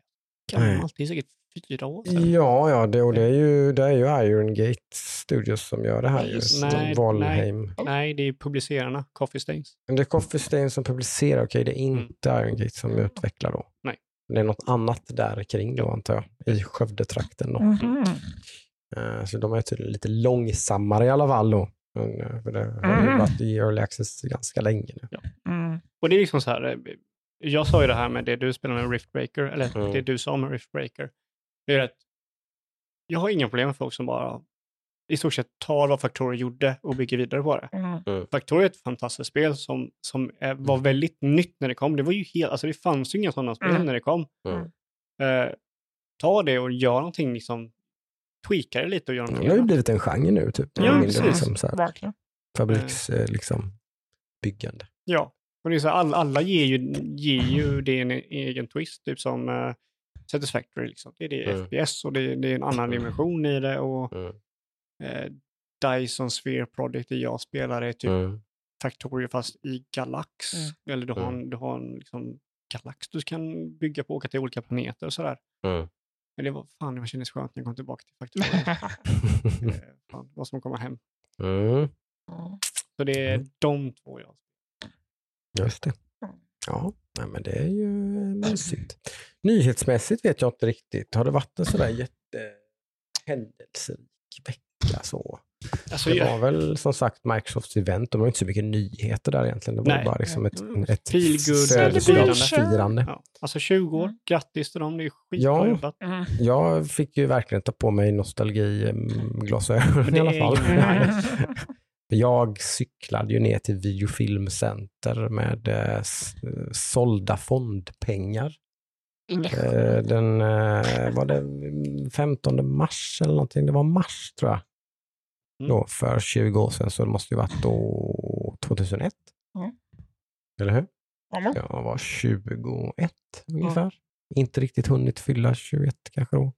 det. Nej. Gammalt, det är säkert fyra år sedan. Ja, ja det, och det är, ju, det är ju Iron Gate Studios som gör det här. Nej, just. Nej, Valheim. Nej, det är publicerarna, Coffee Stains. Men det är Coffee Stain som publicerar, okej det är Mm. inte Iron Gate som utvecklar då. Nej. Det är något annat där kring då antar jag, i Skövdetrakten då. Mhm. Eh, Så de är tydligen lite långsammare i alla fall då. Men, eh, För det har Mm. varit i early access ganska länge nu. Mm. Och det är liksom så här, eh, jag sa ju det här med det du spelar med Riftbreaker, eller Mm. det du sa med Riftbreaker. Det är att jag har inga problem med folk som bara i stort sett tar vad Factory gjorde och bygger vidare på det. Mm. Factory är ett fantastiskt spel som, som är, var väldigt nytt när det kom. Det var ju helt, alltså det fanns ju inga sådana spel Mm. när det kom. Mm. Eh, ta det och gör någonting, liksom, tweaka det lite och gör Det någonting har ju blivit en genre nu, typ. Ja, mindre, precis. liksom, så här, Verkligen. fabriks, eh, liksom, byggande. Ja, och det är så här, alla, alla ger ju, ger ju det en egen twist, typ som uh, Satisfactory. Liksom. Det är det Mm. FPS och det, det är en annan Mm. dimension i det. Och Mm. eh, Dyson Sphere Project, det jag spelar, är typ Mm. Factory fast i Galax. Mm. Eller du har Mm. en, du har en liksom, Galax du kan bygga på, åka till olika planeter och sådär. Mm. Men det var fan, det kändes skönt när jag kom tillbaka till eh, fan, var som komma hem. Mm. Så det är Mm. de två jag Just det. Ja, nej, men det är ju mysigt. Nyhetsmässigt vet jag inte riktigt. Har det varit en sådär jättehändelserik vecka så? Alltså, Det var väl som sagt Microsofts event. De har inte så mycket nyheter där egentligen. Det var Nej. bara liksom ett, Mm. ett födelsedagsfirande. Ja. Alltså 20 år, grattis till dem, det är skitbra Ja. jobbat. Mm. Jag fick ju verkligen ta på mig nostalgiglasögon i alla fall. Jag cyklade ju ner till Videofilmcenter med eh, sålda fondpengar. Eh, Den, eh, var det 15 mars eller någonting? Det var mars tror jag. Mm. Då, för 20 år sedan, så det måste ju varit då 2001. Mm. Eller hur? Ja, Jag var 21 ungefär. Inte riktigt hunnit fylla 21 kanske då.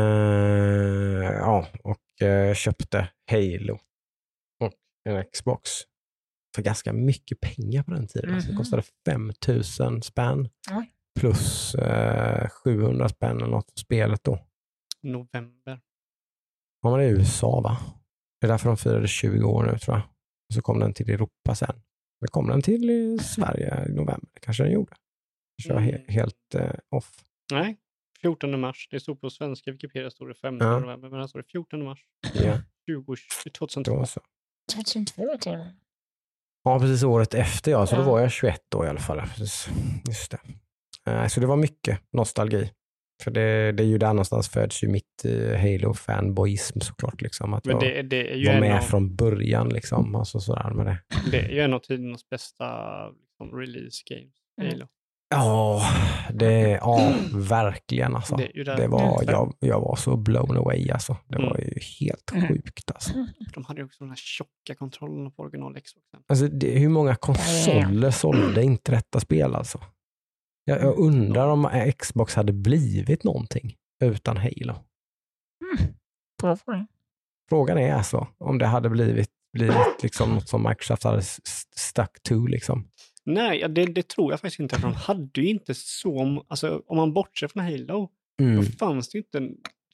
Eh, ja, och eh, köpte Halo och en Xbox för ganska mycket pengar på den tiden. Alltså, det Mhm. kostade 5000 spänn plus eh, 700 spänn eller något för spelet då. November. Men det är USA va? Det är därför de firade 20 år nu tror jag. Och så kom den till Europa sen. Men kom den till Sverige i november? Kanske den gjorde. Jag är he- Mm. helt eh, off. Nej, 14 mars. Det stod på svenska Wikipedia stod det 5 Ja. november, men här står det 14 mars Ja, 20, 2002. då så. 2002 till. Ja, precis året efter ja. Så då Ja. var jag 21 då i alla fall. Precis. Just det. Eh, Så det var mycket nostalgi. För det, det är ju där någonstans föds ju mitt eh, Halo-fanboyism såklart. Liksom. Att Men jag det, det, är ju var en med av, från början. Liksom. Alltså, sådär med det. det är ju en av tidernas bästa liksom, release games. Mm. Halo. Ja, det, ja verkligen alltså. Det är ju där. Det var, jag, jag var så blown away alltså. Det Mm. var ju helt Mm. sjukt alltså. De hade ju också de här tjocka kontrollerna på original Xboxen. alltså det, hur många konsoler sålde inte detta spel alltså? Jag, jag undrar om Xbox hade blivit någonting utan Halo. Bra fråga. Frågan är alltså om det hade blivit, blivit liksom något som Microsoft hade stuck to. Liksom. Nej, det, det tror jag faktiskt inte. För de hade ju inte så... Alltså, om man bortser från Halo, Mm. då fanns det ju inte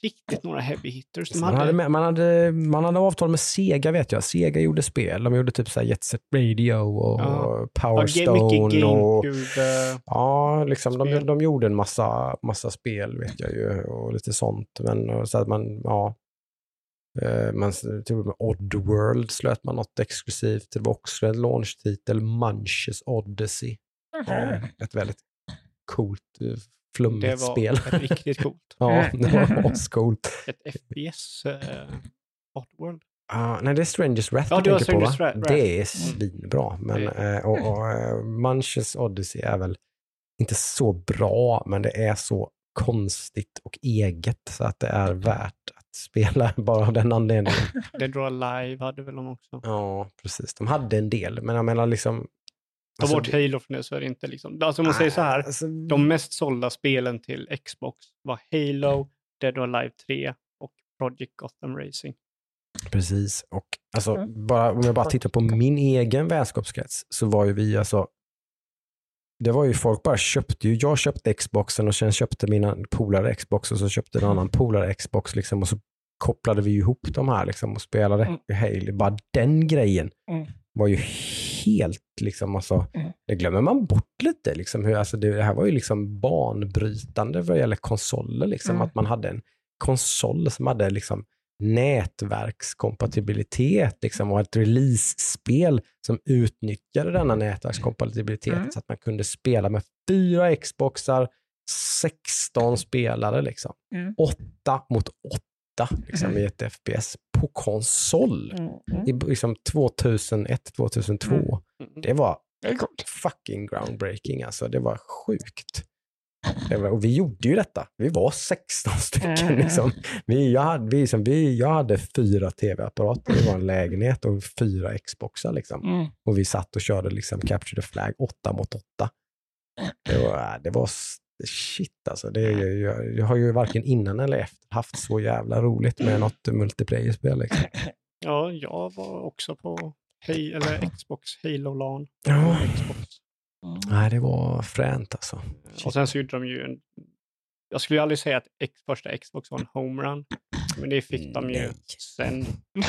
riktigt några heavy hitters. De Man hade, man, hade, man hade avtal med Sega vet jag. Sega gjorde spel. De gjorde typ så här Jet Set Radio och Ja. Power ja, Stone. Och, eh, ja, liksom, de, de gjorde en massa, massa spel vet jag ju och lite sånt. Men och så att man, ja. Eh, Man, och med Oddworld slöt man något exklusivt. Det var också en launchtitel, Munches Odyssey. Eh, Ett väldigt coolt, eh, Det flummigt var spel. ett riktigt coolt. Ja, det var ascoolt. Ett FPS. Uh, Oddworld. Ah, nej, det är Strangers Wrath Ja, du det var tänker på va? Wrath. Det är svinbra. Men, Det- eh, och, och, eh, Munches Odyssey är väl inte så bra, men det är så konstigt och eget så att det är värt att spela bara av den anledningen. Dead or Alive hade väl de också. Ja, precis. De hade en del, men jag menar liksom... Ta alltså, bort Halo från det så är det inte liksom... Alltså om man säger så här. Alltså, De mest sålda spelen till Xbox var Halo, Dead or Alive 3 och Project Gotham Racing. Precis. Och alltså, Mm. bara, om jag bara tittar på min egen vänskapskrets så var ju vi alltså det var ju folk bara köpte ju, jag köpte Xboxen och sen köpte mina polare Xbox och så köpte en annan polare Xbox liksom och så kopplade vi ihop de här liksom och spelade Mm. Halo. Bara den grejen Mm. var ju helt liksom, alltså, Mm. det glömmer man bort lite liksom. Hur, alltså, det, det här var ju liksom banbrytande vad gäller konsoler liksom. Mm. Att man hade en konsol som hade liksom nätverkskompatibilitet liksom, och ett release-spel som utnyttjade denna nätverkskompatibilitet Mm. så att man kunde spela med fyra Xboxar, 16 spelare, liksom. Mm. åtta mot åtta liksom, i ett FPS på konsol. Mm. Mm. I liksom 2001, 2002. Mm. Mm. Det var fucking groundbreaking alltså. Det var sjukt. Det var, och vi gjorde ju detta. Vi var 16 stycken. Mm. Liksom. Vi, jag, hade, vi, liksom, vi, jag hade fyra tv-apparater i vår lägenhet och fyra Xboxar. Liksom. Mm. Och vi satt och körde liksom Capture the Flag åtta mot åtta. Det var, det var shit alltså. Det, är ju- jag, jag har ju varken innan eller efter haft så jävla roligt med något multiplayer-spel. Liksom. Ja, jag var också på Hey, eller Xbox Halo LAN. Ja. Xbox. Mm. Nej, det var fränt alltså. Och sen så gjorde de ju en... Jag skulle ju aldrig säga att X, första Xbox var en homerun. Men det fick de ju Nej. sen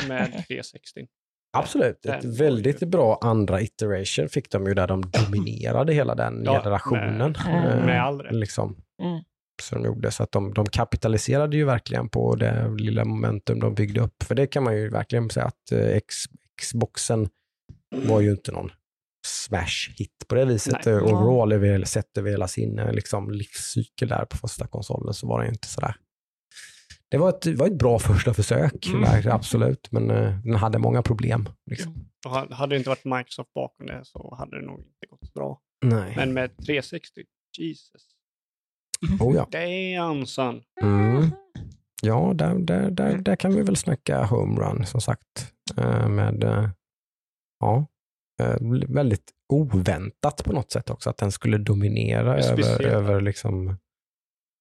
med 360. Absolut, Den ett väldigt ju- bra andra iteration fick de ju där de dominerade hela den Ja, generationen. med- Eh, med all rätt. Liksom, Mm. som de gjorde. Så att de, de kapitaliserade ju verkligen på det lilla momentum de byggde upp. För det kan man ju verkligen säga att eh, X, Xboxen var ju inte någon smash hit på det viset. Nej. Eh, Overall, över, sett över hela sin eh, liksom, livscykel där på första konsolen så var det ju inte sådär. Det var ett, det var ett bra första försök, Mm. absolut, men eh, den hade många problem. Liksom. Och ha- hade det inte varit Microsoft bakom det så hade det nog inte gått bra. Nej. Men med 360, Jesus. Oh, ja. Damn son. Mm. Ja, där, där, där, där kan vi väl snacka homerun som sagt. Eh, Med, eh, ja, väldigt oväntat på något sätt också att den skulle dominera över, över liksom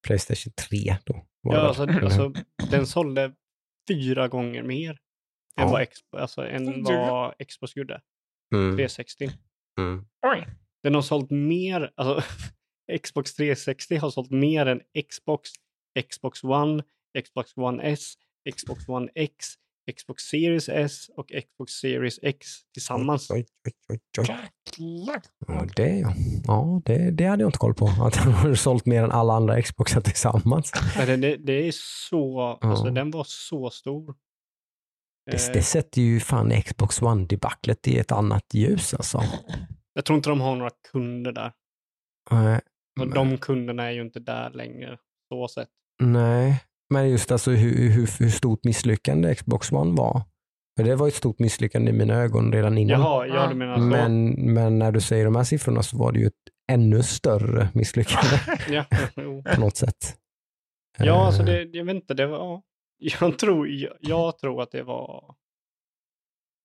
Playstation 3. Då, Ja, alltså, Eller- alltså, den sålde fyra gånger mer än, Ja. vad, Xbox, alltså, än vad Xbox gjorde. mm, 360. mm. Den har sålt mer, alltså Xbox 360 har sålt mer än Xbox, Xbox One, Xbox One S, Xbox One X, Xbox Series S och Xbox Series X tillsammans. Oj, oj, oj, oj. Ja, det, ja. ja det, det hade jag inte koll på. Att den har sålt mer än alla andra Xboxar tillsammans. Men det, det, det är så, alltså Ja. den var så stor. Det, Eh, det sätter ju fan Xbox One-debaclet i ett annat ljus alltså. Jag tror inte de har några kunder där. Nej, Men- de kunderna är ju inte där längre. Så sett. Nej, men just alltså hur, hur, hur stort misslyckande Xbox One var. För det var ett stort misslyckande i mina ögon redan innan. Jaha, ja du menar så. men, men när du säger de här siffrorna så var det ju ett ännu större misslyckande Ja, på något sätt. ja alltså Eh, det, jag vet inte, det var... Jag tror, jag, jag tror att det var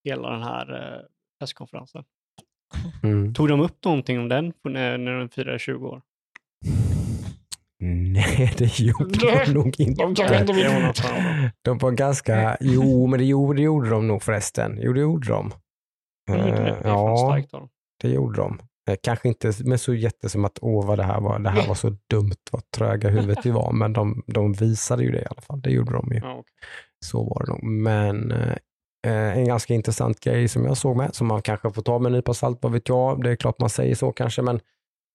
hela den här eh, presskonferensen. Mm. Tog de upp någonting om den när, när de firade 20 år? Nej, det gjorde de nog De kanske inte. inte något. De var ganska, jo men det gjorde, det gjorde de nog förresten. Jo det gjorde de. De gjorde det. Är fan ja, det gjorde de. Eh, Kanske inte med så jätte som att åh vad det här var, det här var så dumt, vad tröga huvudet vi var, men de, de visade ju det i alla fall. Det gjorde de ju. Ja, okej. Så var det nog. Men eh, en ganska intressant grej som jag såg med, som man kanske får ta med en nypa salt, vad vet jag, det är klart man säger så kanske, men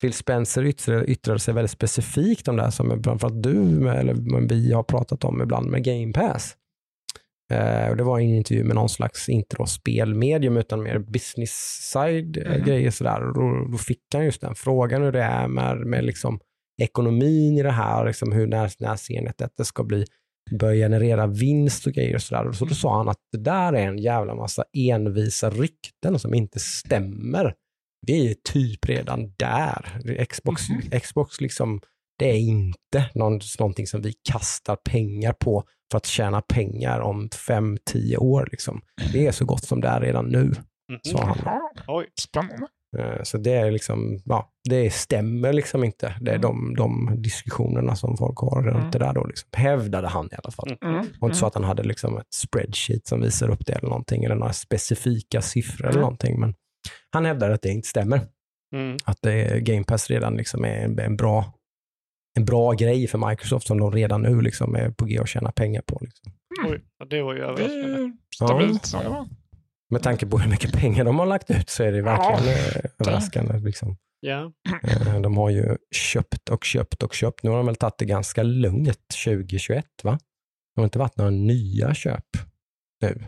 Phil Spencer yttrade, yttrade sig väldigt specifikt om det här som framförallt du, eller vi har pratat om ibland med Game Pass. Eh, och det var en intervju med någon slags, inte då spelmedium, utan mer business side Mhm. grejer sådär. Och då, då fick han just den frågan hur det är med, med liksom ekonomin i det här, liksom hur när, när ser ni att detta ska bli börjar generera vinst och grejer och sådär. Så då sa han att det där är en jävla massa envisa rykten som inte stämmer. Vi är typ redan där. Xbox, Mhm. Xbox liksom, det är inte någon, någonting som vi kastar pengar på för att tjäna pengar om fem, tio år. Liksom. Det är så gott som det är redan nu, Mhm. sa han. Oj. spännande. Eh, Så det är liksom, ja, det stämmer liksom inte. Det är de, de diskussionerna som folk har runt Mm. det där då, liksom. hävdade han i alla fall. Mm. Mm. Var inte så att han hade liksom ett spreadsheet som visar upp det eller någonting, eller några specifika siffror eller Mm. någonting. Men han hävdar att det inte stämmer. Mm. Att är- Game Pass redan liksom är en, en, bra, en bra grej för Microsoft som de redan nu liksom är på g att tjäna pengar på. Liksom. Oj, ja, det var ju överraskande. stabilt. det var. Med tanke på hur mycket pengar de har lagt ut så är det verkligen Ja. eh, överraskande. Liksom. Ja. Eh, De har ju köpt och köpt och köpt. Nu har de väl tagit det ganska lugnt 2021, va? Det har inte varit några nya köp nu.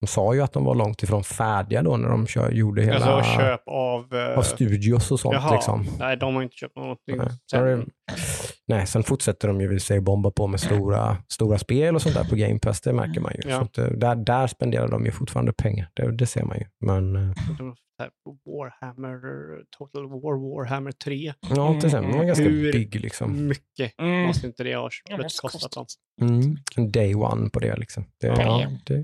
De sa ju att de var långt ifrån färdiga då när de kör, gjorde hela Alltså köp av... eh, av studios och sånt. Jaha. liksom. Nej, de har inte köpt någonting. Nej. sen. Nej, sen fortsätter de ju vill säga bomba på med stora, stora spel och sånt där på Game Pass, det märker man ju. Ja. Så att, eh, där, där spenderar de ju fortfarande pengar, det, det ser man ju. Men eh, Warhammer, Total War, Warhammer 3. ja, till exempel, de är ganska Hur big liksom. Mycket Mm. måste inte det ha kostat dem. Mm. En day one på det liksom. Det, ja, det,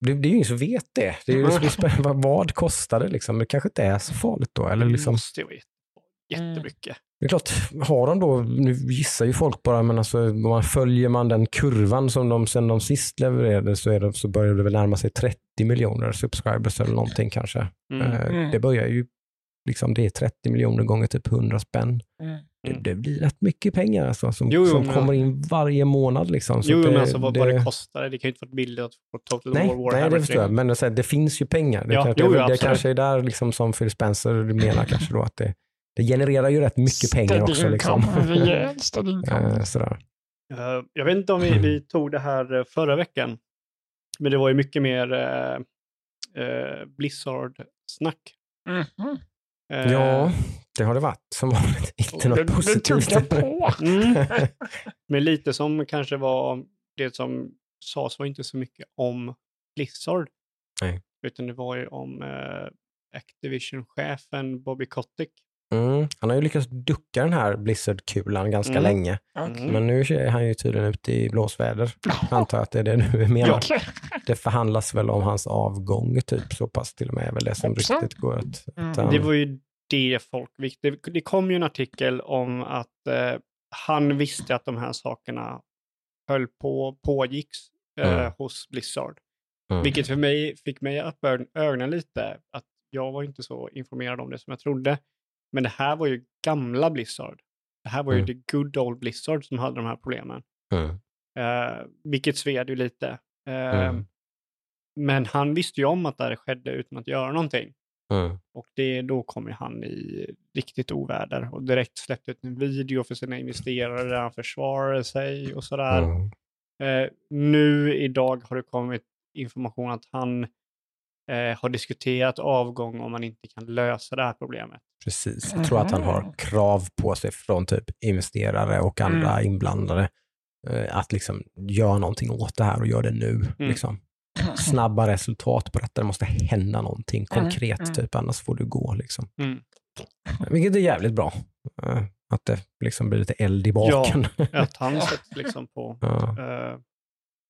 det, det är ju ingen som vet det. det, är ju, det är spännande. vad, vad kostar det liksom? Det kanske inte är så farligt då. Eller Det liksom, måste ju vara jätte- jättemycket. det är klart, har de då, nu gissar ju folk bara, men alltså, man följer man den kurvan som de sen de sist levererade så, är det, så börjar det väl närma sig 30 miljoner subscribers eller någonting kanske. Mm. Eh, Mm. Det börjar ju, liksom, det är 30 miljoner gånger typ 100 spänn. Mm. Det, det blir rätt mycket pengar alltså, som, Jo, jo, som men- kommer in varje månad. Liksom. Så Jo, att men det- alltså vad, vad det kostar. Det kan ju inte vara billigt att få Total Nej, War nej, Warhammer det förstår jag. 3. Men så här, det finns ju pengar. Det, Ja, kan, jo, det, det kanske är där liksom, som Phil Spencer menar kanske då att det, det genererar ju rätt mycket pengar också. Liksom. Eh, sådär. Eh, Jag vet inte om vi, Mm. vi tog det här eh, förra veckan. Men det var ju mycket mer eh, eh, Blizzard-snack. Mhm. Eh, Ja, det har det varit som vanligt. Inte Det, något det positivt. jag på. Mm. Men lite som kanske var det som sades var inte så mycket om Blizzard. Nej. Utan det var ju om eh, Activision-chefen Bobby Kotick. Mm. Han har ju lyckats ducka den här Blizzard-kulan ganska Mm. länge. Mm. Men nu är han ju tydligen ute i blåsväder. Antar jag att det är det du menar. Okej. Det förhandlas väl om hans avgång typ, så pass till och med är väl det som Hoppsan. riktigt går att... Mm. att han- Det var ju det folk. Det, det kom ju en artikel om att eh, han visste att de här sakerna höll på, pågicks eh, Mm. hos Blizzard. Mm. Vilket för mig fick mig att öppna ögonen lite. Att jag var inte så informerad om det som jag trodde. Men det här var ju gamla Blizzard. Det här var ju Mm. the good old Blizzard som hade de här problemen. Mm. Eh, vilket sved ju lite. Eh, Mm. Men han visste ju om att det här skedde utan att göra någonting. Mm. Och det, då kom ju han i riktigt oväder och direkt släppte ut en video för sina investerare där han försvarade sig och sådär. Mm. Eh, nu idag har det kommit information att han eh, har diskuterat avgång om man inte kan lösa det här problemet. Precis. Jag tror att han har krav på sig från typ investerare och andra Mm. inblandade eh, att liksom göra någonting åt det här och göra det nu. Mm. Liksom. Snabba resultat på detta. Det måste hända någonting Mm, konkret, mm. typ, annars får du gå. Liksom. Mm. Vilket är jävligt bra. Eh, Att det liksom blir lite eld i baken. Att han sätts liksom på Ja. uh,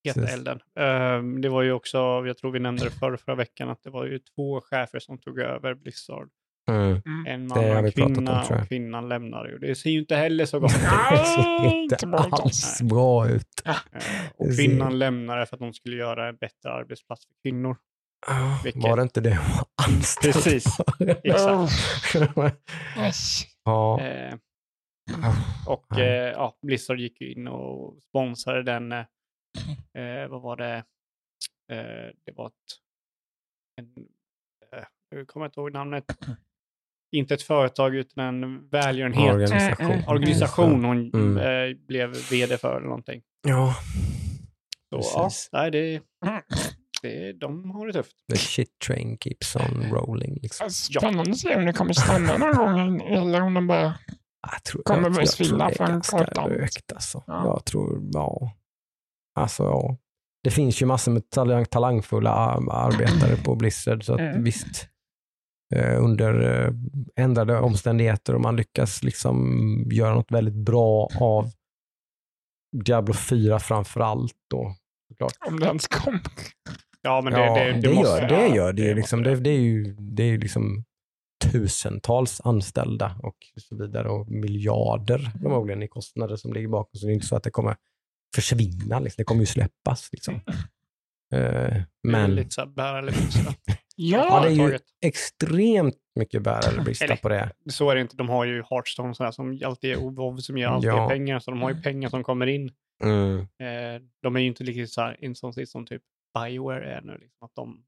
heta Precis. elden. Eh, det var ju också, jag tror vi nämnde det förra, förra veckan, att det var ju två chefer som tog över Blizzard. Mm. En man och en om, kvinna jag. och kvinnan lämnade ju. Det ser ju inte heller så gott ut. Det ser inte alls. bra ut. Eh, och kvinnan lämnade för att de skulle göra en bättre arbetsplats för kvinnor. Vilket- Var det inte det hon var anställd Precis. Exakt. Ja. Eh, Ah, och eh, ja, Blizzard gick ju in och sponsrade den. Eh, eh, vad var det? Eh, det var ett... En, eh, jag kommer inte ihåg namnet. Inte ett företag utan en välgörenhet. Organisation. Mm, mm, Organisation hon Mm. eh, blev vd för eller någonting. Ja, Så, ja, nej, det, det, de har det tufft. the shit train keeps on rolling. Liksom. Spännande att se om det kommer stanna någon gång eller om de bara... Jag tror, Kommer jag, börja jag tror svilla det är från ganska kartan. alltså. Ja. Jag tror, ja. Alltså, ja. Det finns ju massor med talang, talangfulla ar- arbetare på Blizzard, så att Mm. visst, eh, under eh, ändrade omständigheter och man lyckas liksom göra något väldigt bra av Diablo 4 framför allt då. Såklart. Om det ens kommer. Ja, men det, ja, det, det, det, måste gör det. ja, Gör det, måste liksom, det, det är ju, det är liksom tusentals anställda och så vidare och miljarder förmodligen i kostnader som ligger bakom. Så det är inte så att det kommer försvinna. Liksom. Det kommer ju släppas. Liksom. Det är men lite så här bära eller brista. ja, Ja, det är ju extremt mycket bära eller brista på det. Så är det inte. De har ju Hearthstone sådär, som alltid är WoW som ger alltid Ja. pengar. Så de har ju pengar som kommer in. Mm. Eh, de är ju inte riktigt så här in som, som typ Bioware är nu. Liksom, att de,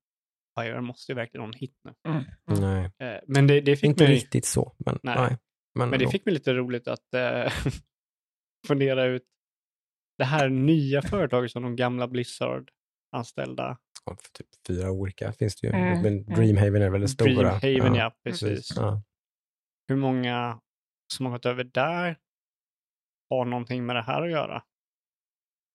Bioware måste ju verkligen ha en hit nu. Mm. Nej, Eh, men det, det fick inte mig, riktigt så. Men, Nej. nej. Men, men det fick mig lite roligt att eh, fundera ut det här nya företaget som de gamla Blizzard-anställda, Ja, för typ fyra olika finns det ju. Mm. Men Dreamhaven är väl det stora. Dreamhaven, ja, precis. Ja. Hur många som har gått över där har någonting med det här att göra?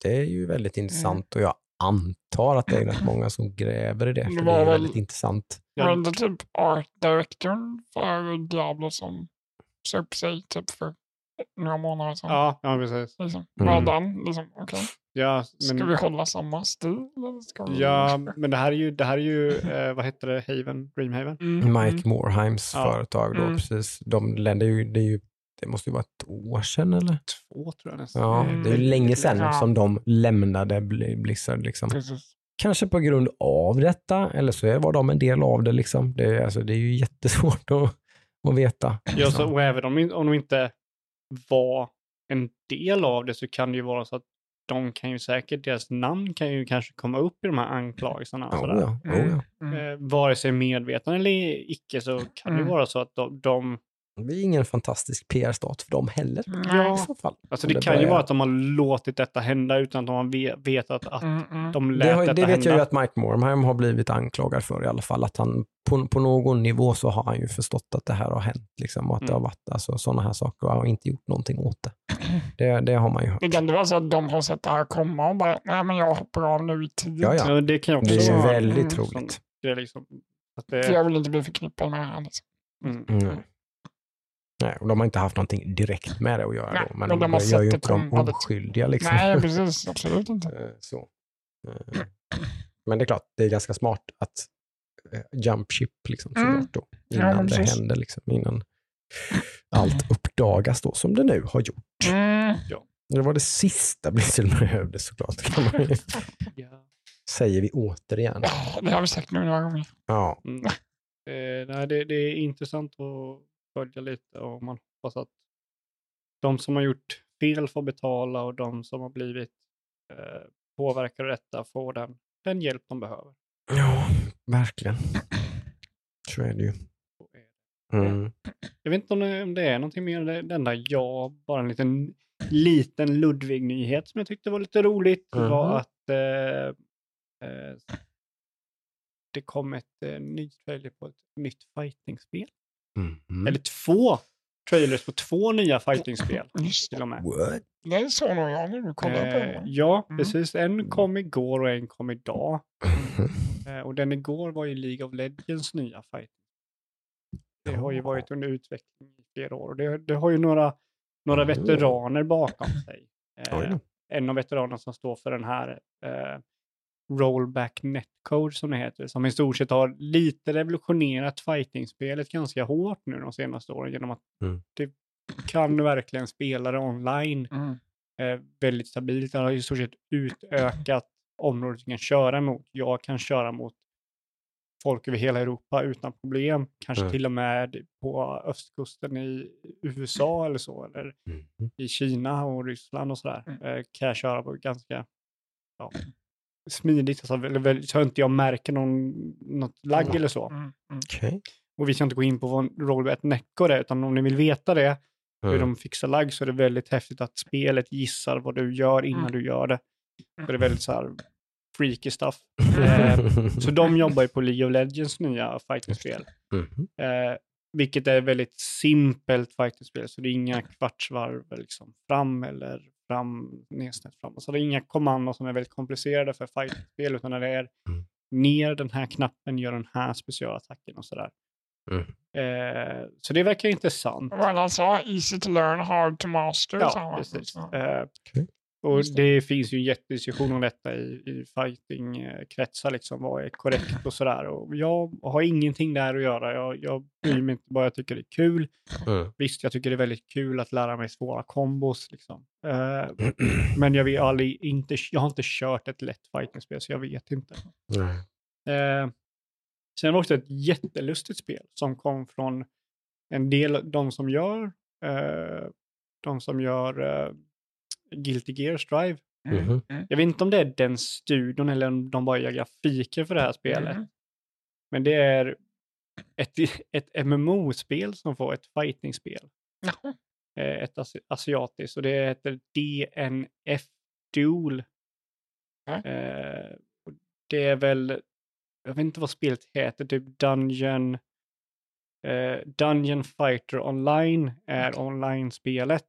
Det är ju väldigt intressant och jag antar att det är rätt många som gräver i det. För Det är väl- väldigt intressant. Ja. Var det typ art directorn för Diablo som sa upp sig typ för några månader sedan? Ja, ja precis. Liksom. Mm. Var den liksom, okej, Ja, ska men, vi hålla samma stil? Ska vi... ja, men det här är ju, det här är ju eh, vad heter det, Haven, Dreamhaven? Mm, Mike Morheims Ja. företag då, Mm. precis. De länder ju, det, är ju, det måste ju vara ett år sedan eller? Två tror jag nästan. Ja, Mm. det är ju länge sedan Ja. som de lämnade Bli- Blizzard. Liksom. Precis. Kanske på grund av detta, eller så var de en del av det. Liksom. Det, är, alltså, det är ju jättesvårt att, att veta. Ja, liksom. så, och även om, om de inte var en del av det så kan det ju vara så att de kan ju säkert, deras namn kan ju kanske komma upp i de här anklagelserna. och Ja, sådär. ja, oh, ja. Mm. Eh, vare sig medveten eller icke så kan det ju Mm. vara så att de, de Det är ingen fantastisk PR-stat för dem heller. Ja. I så fall. alltså Om det, kan ju börjar- vara att de har låtit detta hända utan att de har ve- vetat att Mm, mm. de lät Det, har, detta det vet hända. jag ju att Mike Morheim har blivit anklagad för i alla fall. Att han på, på någon nivå så har han ju förstått att det här har hänt. Liksom, och att det har Mm. varit alltså, sådana här saker och han har inte gjort någonting åt det. Det, det har man ju hört. Det kan inte vara så att de har sett det här komma och bara, nej men jag hoppar av nu i tid. Ja, ja. Ja, det kan ju också Det är ju väldigt Mm. troligt. det är liksom, att För det, jag vill inte bli förknippad med det här. Liksom. mm. Mm. Nej, och de har inte haft någonting direkt med det att göra. Nej, då, men, men de har gör sett ju det inte dem oskyldiga. Liksom. Nej, precis. Absolut inte. Eh, Så. Eh, Men det är klart, det är ganska smart att eh, jump ship liksom, Mm. då, Ja, innan men det precis. händer, liksom, innan allt uppdagas då, som det nu har gjort. Mm. Det var det sista Blizzard behövde såklart, kan man ju, Ja. säger vi återigen. Ja, Det har vi sagt nu några gånger. Ja, Mm. Eh, nej, det, det är intressant att följa lite och man hoppas att de som har gjort fel får betala och de som har blivit eh, påverkade av detta får den, den hjälp de behöver. ja verkligen. Så är det ju. Mm. Jag vet inte om det, är någonting mer, det, det enda jag, bara en liten, liten Ludvig-nyhet som jag tyckte var lite roligt Mhm. var att eh, eh, det kom ett eh, nytt trailer på ett nytt fightingspel. Mhm. Eller två trailers på två nya fightingspel Just till det. och med. What? Såg nog jag när du kollade på Eh, det. ja, Mm. precis. En kom igår och en kom idag. Eh, och den igår var ju League of Legends nya fight. Det har ju varit under utveckling i flera år. Och det, det har ju några, några Mm. veteraner bakom sig. Eh, en av veteranerna som står för den här eh, Rollback Netcode som det heter, som i stort sett har lite revolutionerat fighting-spelet ganska hårt nu de senaste åren genom att Mm. det kan verkligen spela det online Mm. eh, väldigt stabilt. Den har i stort sett utökat området du kan köra mot. Jag kan köra mot folk över hela Europa utan problem. Kanske Mm. till och med på östkusten i USA eller så. Eller Mhm. i Kina och Ryssland och sådär. Mm. Eh, kan jag köra på ganska ja, smidigt. Alltså, så inte jag märker någon, något lagg eller så. Mm. Mm. Okej. Och vi ska inte gå in på vad Rollback Netcode är, utan om ni vill veta det hur Mm. de fixar lagg så är det väldigt häftigt att spelet gissar vad du gör innan Mm. du gör det. Så det är väldigt så här freaky stuff. Mm. Eh, så de jobbar ju på League of Legends nya fightingspel. Mhm. Eh, vilket är väldigt simpelt fightingspel, så det är inga kvartsvarv liksom, fram eller fram, nedsnett framåt. Så det är inga kommandon som är väldigt komplicerade för fight-spel, utan det är Mm. ner den här knappen, gör den här specialattacken och sådär. Mm. Eh, så det verkar intressant. Vad han sa, easy to learn, hard to master. Ja, precis. Eh, Okej. Och det. det finns ju en jättediskussion om detta i, i fighting-kretsar, liksom, vad är korrekt och sådär. Och jag har ingenting där att göra. Jag, jag bryr mig inte, bara jag tycker det är kul. Mm. Visst, jag tycker det är väldigt kul att lära mig svåra kombos. Liksom. Eh, men jag, vet aldrig, inte, jag har inte kört ett lätt fighting-spel, så jag vet inte. Nej. Eh, sen var det också ett jättelustigt spel som kom från en del, de som gör, eh, de som gör Guilty Gear Strive. Mm. Mhm. Mm. Jag vet inte om det är den studion eller om de bara gör grafiker för det här spelet. Mm. Men det är ett, ett MMO-spel som får ett fighting-spel. Eh, ett asi- asiatiskt och det heter DNF Duel. Eh, det är väl, jag vet inte vad spelet heter, typ Dungeon, eh, Dungeon Fighter Online är online-spelet.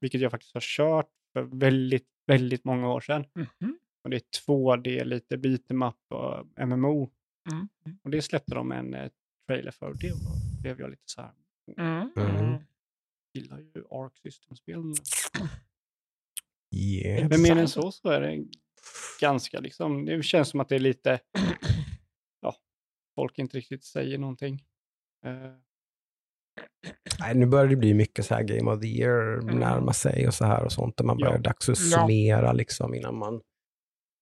Vilket jag faktiskt har kört för väldigt, väldigt många år sedan. Mhm. Och det är 2D, lite beat'em up och MMO. Mm. Och det släppte de en eh, trailer för. Det var, blev jag lite så här, Mm. Mm. Mm. gillar ju Arc System-spel. Yeah. Men mer än så så är det ganska liksom, det känns som att det är lite, ja, folk inte riktigt säger någonting. Eh, Nej, nu börjar det bli mycket så här Game of the Year Mm. närma sig och så här och sånt. Där man börjar Ja. dags att Ja. summera liksom innan man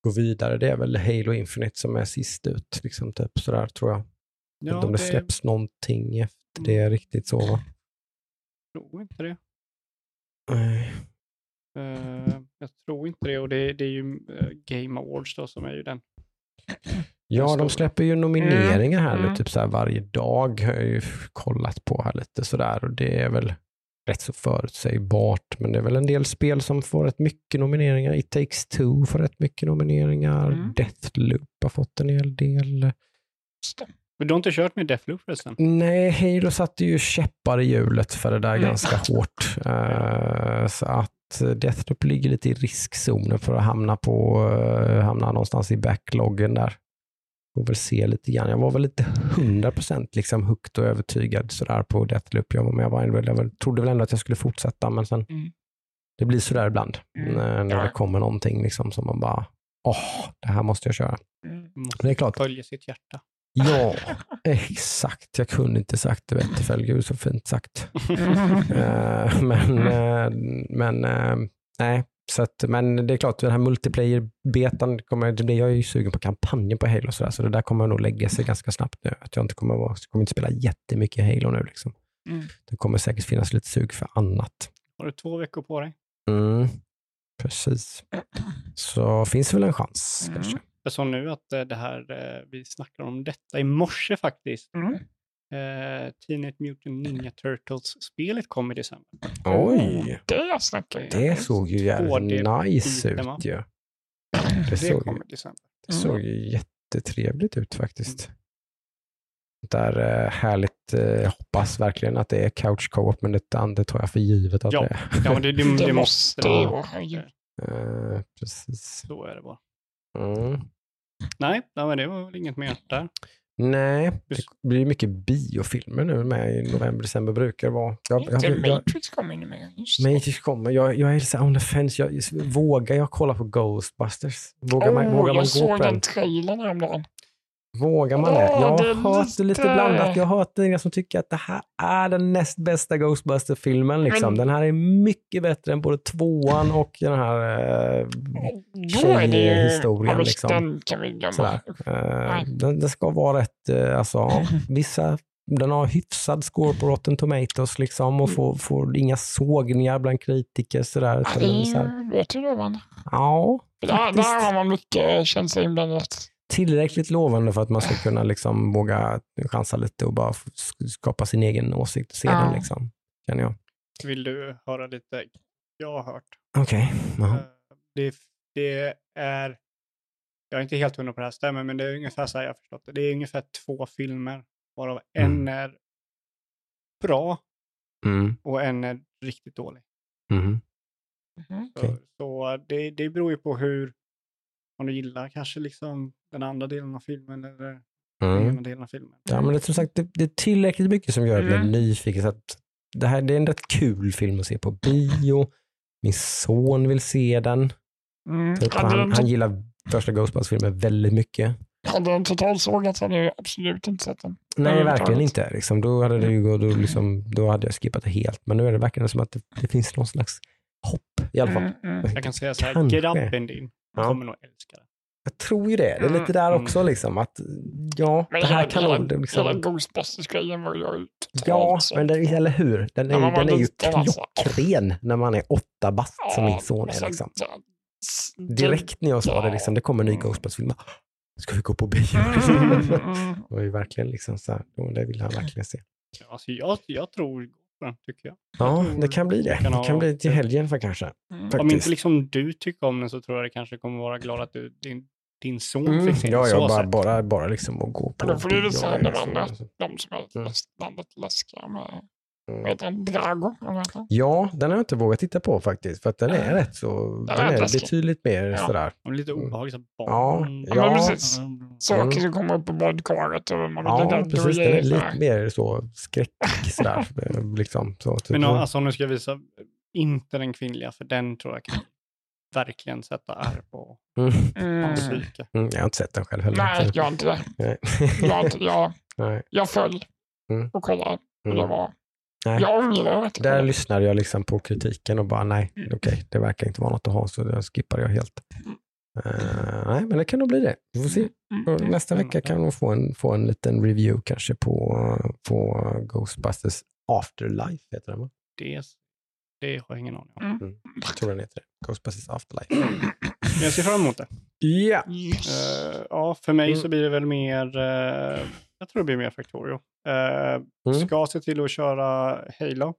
går vidare. Det är väl Halo Infinite som är sist ut, liksom typ sådär tror jag. ja, inte om det, det släpps någonting efter det riktigt så va? Jag tror inte det. Nej. Eh, jag tror inte det och det, det är ju eh, Game Awards då som är ju den. Ja, de släpper ju nomineringar här Mm. nu, typ så här varje dag har jag ju kollat på här lite sådär och det är väl rätt så förutsägbart, men det är väl en del spel som får rätt mycket nomineringar. It takes two får rätt mycket nomineringar. Mm. Deathloop har fått en hel del. Men du har inte kört med Deathloop förresten? Nej, Halo satte ju käppar i hjulet för det där Mm. ganska hårt. Eh, så att Deathloop ligger lite i riskzonen för att hamna, på, eh, hamna någonstans i backloggen där. Får väl se lite grann. Jag var väl inte 100% liksom hooked och övertygad sådär på Deathloop. Jag var med, jag, var, jag var, trodde väl ändå att jag skulle fortsätta, men sen Mm. det blir sådär ibland. Mm. När, när Ja. det kommer någonting liksom som man bara, åh, det här måste jag köra. Mm. Man måste Det är klart. följa sitt hjärta. Ja, exakt. Jag kunde inte sagt det bättre, för Gud så fint sagt. Eh, men, eh, men eh, nej, så att, men det är klart, den här multiplayer-betan, kommer, det blir jag är ju sugen på kampanjen på Halo, så, där, så det där kommer nog lägga sig ganska snabbt nu. Att jag inte kommer, vara, kommer inte spela jättemycket Halo nu. Liksom. Mm. Det kommer säkert finnas lite sug för annat. Har du två veckor på dig? Mm, precis. Så finns det väl en chans Mm. kanske. Jag sa nu att eh, det här, eh, vi snackade om detta i morse faktiskt. Mm. Eh, Teenage Mutant Ninja Turtles-spelet kom i december. Oj, Det jag snackar om. det såg ju jävligt 2D nice ut ju. Det, Det såg, kom i december. det såg ju jättetrevligt ut faktiskt. Där är härligt, eh, jag hoppas verkligen att det är couch co-op, men det, det tar jag för givet att Ja, det är. Ja, men det, det, det, Det måste det det vara. Eh, precis. Så är det bara. Mm. Nej, nej, men det var väl inget mer där. Nej, det blir mycket biofilmer nu med i november, december brukar det vara. Jag, jag, jag, Matrix kommer in med. Matrix kommer. Jag, jag är så on the fence. Jag, vågar jag kolla på Ghostbusters? Vågar man, Åh, vågar man jag gå såg på den trailern häromdagen. Vågar man det? Jag har det hört det lite blandat. Jag har hört det som tycker att det här är den näst bästa Ghostbuster-filmen. Liksom. Den här är mycket bättre än både tvåan och den här eh, det. Tjejhistorien, liksom. Eh, den, den ska vara rätt, eh, alltså, vissa den har hyfsad score på Rotten Tomatoes liksom och får, får inga sågningar bland kritiker. Sådär, Ja, det är ju, vet du lovande. ja, Där, där har man mycket känslor inblandat. Tillräckligt lovande för att man ska kunna liksom våga chansa lite och bara skapa sin egen åsikt och se Ja. den. Liksom, känner jag. Vill du höra lite? Jag har hört. Okej. jaha. Eh, Det, det är, jag är inte helt hundra på det här stämmer, men det är ungefär så här jag har förstått det. Det är ungefär två filmer, varav en Mm. är bra Mm. och en är riktigt dålig. Mm. Så, Okej. så det, det beror ju på hur, om du gillar kanske liksom den andra delen av filmen eller den Mm. ena delen av filmen. Ja, men det, är som sagt, det, det är tillräckligt mycket som gör att jag blir Mm. nyfiken. Så att det, här, det är en rätt kul film att se på bio. Min son vill se den. Mm. Typ, han, den, han gillar första Ghostbusters-filmen väldigt mycket. hade den totalsågats hade jag absolut inte sett den. Nej, verkligen inte. Liksom, då, hade det ju, då, liksom, då hade jag skippat det helt. Men nu är det verkligen som att det, det finns någon slags hopp i alla fall. Mm, mm. Jag kan säga så här, Kanske. grabben din Ja. kommer nog älska det. Jag tror ju det. Det är lite där Mm. också. Liksom, att, ja, Men det här hela- kan nog... Liksom, Hela Ghostbusters-grejen var ju Ja, men det, eller hur? Den är, den är ju alltså. klockren när man är åtta bast som min son är. Liksom. Direkt när jag sa det, liksom, det kommer en ny Mm. Ghostbusters-film. Ska vi gå på bio? Mm, mm. Det var ju verkligen liksom så här, det vill han verkligen se. Alltså, jag, jag tror den, tycker jag. Ja, tror det kan bli det. jag kan Det kan bli till helgen för kanske. Mm. Om inte liksom du tycker om den så tror jag det kanske kommer vara glad att du, din, din son Mm. fick se den. Ja, bara, bara, bara liksom att gå på Men då får du det så- andra. De som är väldigt läskiga med, Mm. heter Drago? Ja, den har jag inte vågat titta på faktiskt. För att den är rätt så, den är är läskig. betydligt mer Ja. sådär. Är lite Mm. obehagligt. så barn. Ja, Ja, ja. precis. Mm. Saker Mm. som kommer upp på badkaret och man Ja, och precis. Den är lite mer så skräck sådär. eh, liksom, så, typ. Men ja, alltså, om nu ska jag visa, inte den kvinnliga, för den tror jag kan verkligen sätta ärr på mm. Mm. hans psyke. Mm, jag har inte sett den själv heller. Nej, jag har inte det. Jag, jag, Nej. jag föll Mm. och kollade och det Mm. var... Nej. Jag ångrar att jag Där lyssnade jag liksom på kritiken och bara nej, Mm. okej, det verkar inte vara något att ha så det skippade jag helt. Eh, nej, men det kan nog bli det. Vi får se. Mm, Och mm. Nästa vecka kan vi få en, få en liten review kanske på, på Ghostbusters Afterlife. Heter den, va? Det, det har jag ingen aning om. Mm. Jag tror den heter det. Ghostbusters Afterlife. Men jag ser fram emot det. Ja. Yes. Eh, ja, för mig Mm. så blir det väl mer, eh, jag tror det blir mer Factorio. Uh, Mm. Ska se till att köra Halo.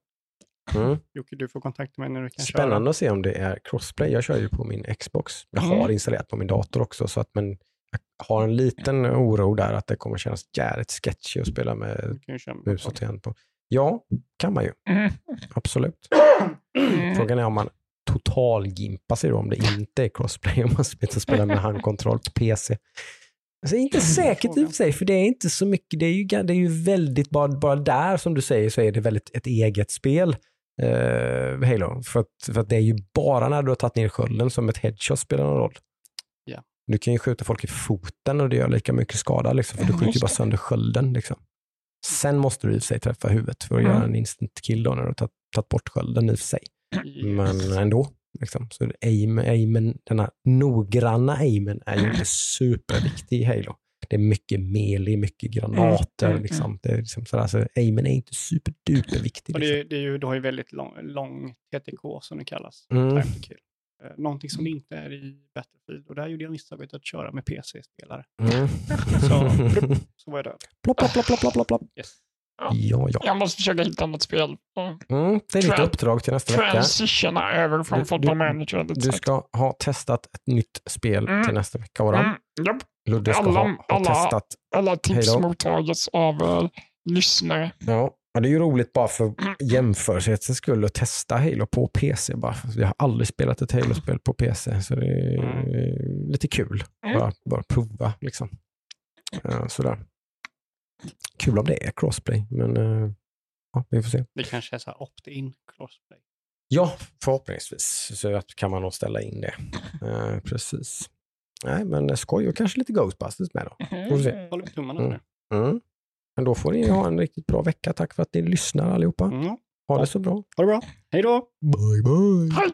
Mm. Jocke, du får kontakta mig när du kan köra. Spännande att se om det är crossplay. Jag kör ju på min Xbox. Jag har Mm. installerat på min dator också, så att, men jag har en liten oro där att det kommer kännas jävligt sketchy att spela med köra mus och på. Ja, kan man ju. Mm. Absolut. Mm. Frågan är om man totalgimpar sig då, om det inte är crossplay, om man spelar med handkontroll på PC. Alltså, inte säkert i och för sig, för det är inte så mycket. Det är ju, det är ju väldigt, bara, bara där som du säger så är det väldigt ett eget spel. Uh, Halo. För att, för att det är ju bara när du har tagit ner skölden som ett headshot spelar någon roll. Ja. Du kan ju skjuta folk i foten och det gör lika mycket skada, liksom, för du skjuter ju bara sönder skölden. Liksom. Sen måste du i och för sig träffa huvudet för att Mm. göra en instant kill då, när du har tagit, tagit bort skölden i och för sig. Yes. Men ändå. Liksom. Så aim, aimen, den här noggranna aimen är ju inte superviktig i Halo. Det är mycket melee, mycket granater. Mm, mm, liksom. Det är liksom sådär, så aimen är inte superduperviktig. Och det, Liksom. är- det är ju, du har ju väldigt lång, lång TTK som det kallas. Mm. Eh, Någonting som det inte är i Battlefield. Och där gjorde jag misstaget att köra med PC-spelare. Mm. Så, så var jag död. plopp, plopp, plopp, plopp, plopp, plopp. Yes. Ja, ja. Jag måste försöka hitta något spel. och Mm, det är ditt Tran- uppdrag till nästa vecka. Transitiona över från Du- Football du- Manager. Du snabbt. ska ha testat ett nytt spel Mm. till nästa vecka, Adam. Mm, japp. Ludde ska Alla- ha, ha alla- testat Alla tips mottagits av uh, lyssnare. Ja, och det är ju roligt bara för jämförelsens skull att testa Halo på PC. Bara. Jag har aldrig spelat ett Halo-spel på PC, så det är lite kul. Mm. Bara, bara prova liksom. Ja, sådär. Kul om det är crossplay, men eh, ja, vi får se. Det kanske är så här opt-in crossplay. Ja, förhoppningsvis så att kan man nog ställa in det. Eh, precis. Nej, men skoj och kanske lite Ghostbusters med då. Får vi se. Håller vi tummarna Mm. Mm. Men då får ni ha en riktigt bra vecka. Tack för att ni lyssnar allihopa. Mm. Ha det så bra. Ha det bra. Hej då! Bye, bye. Hej!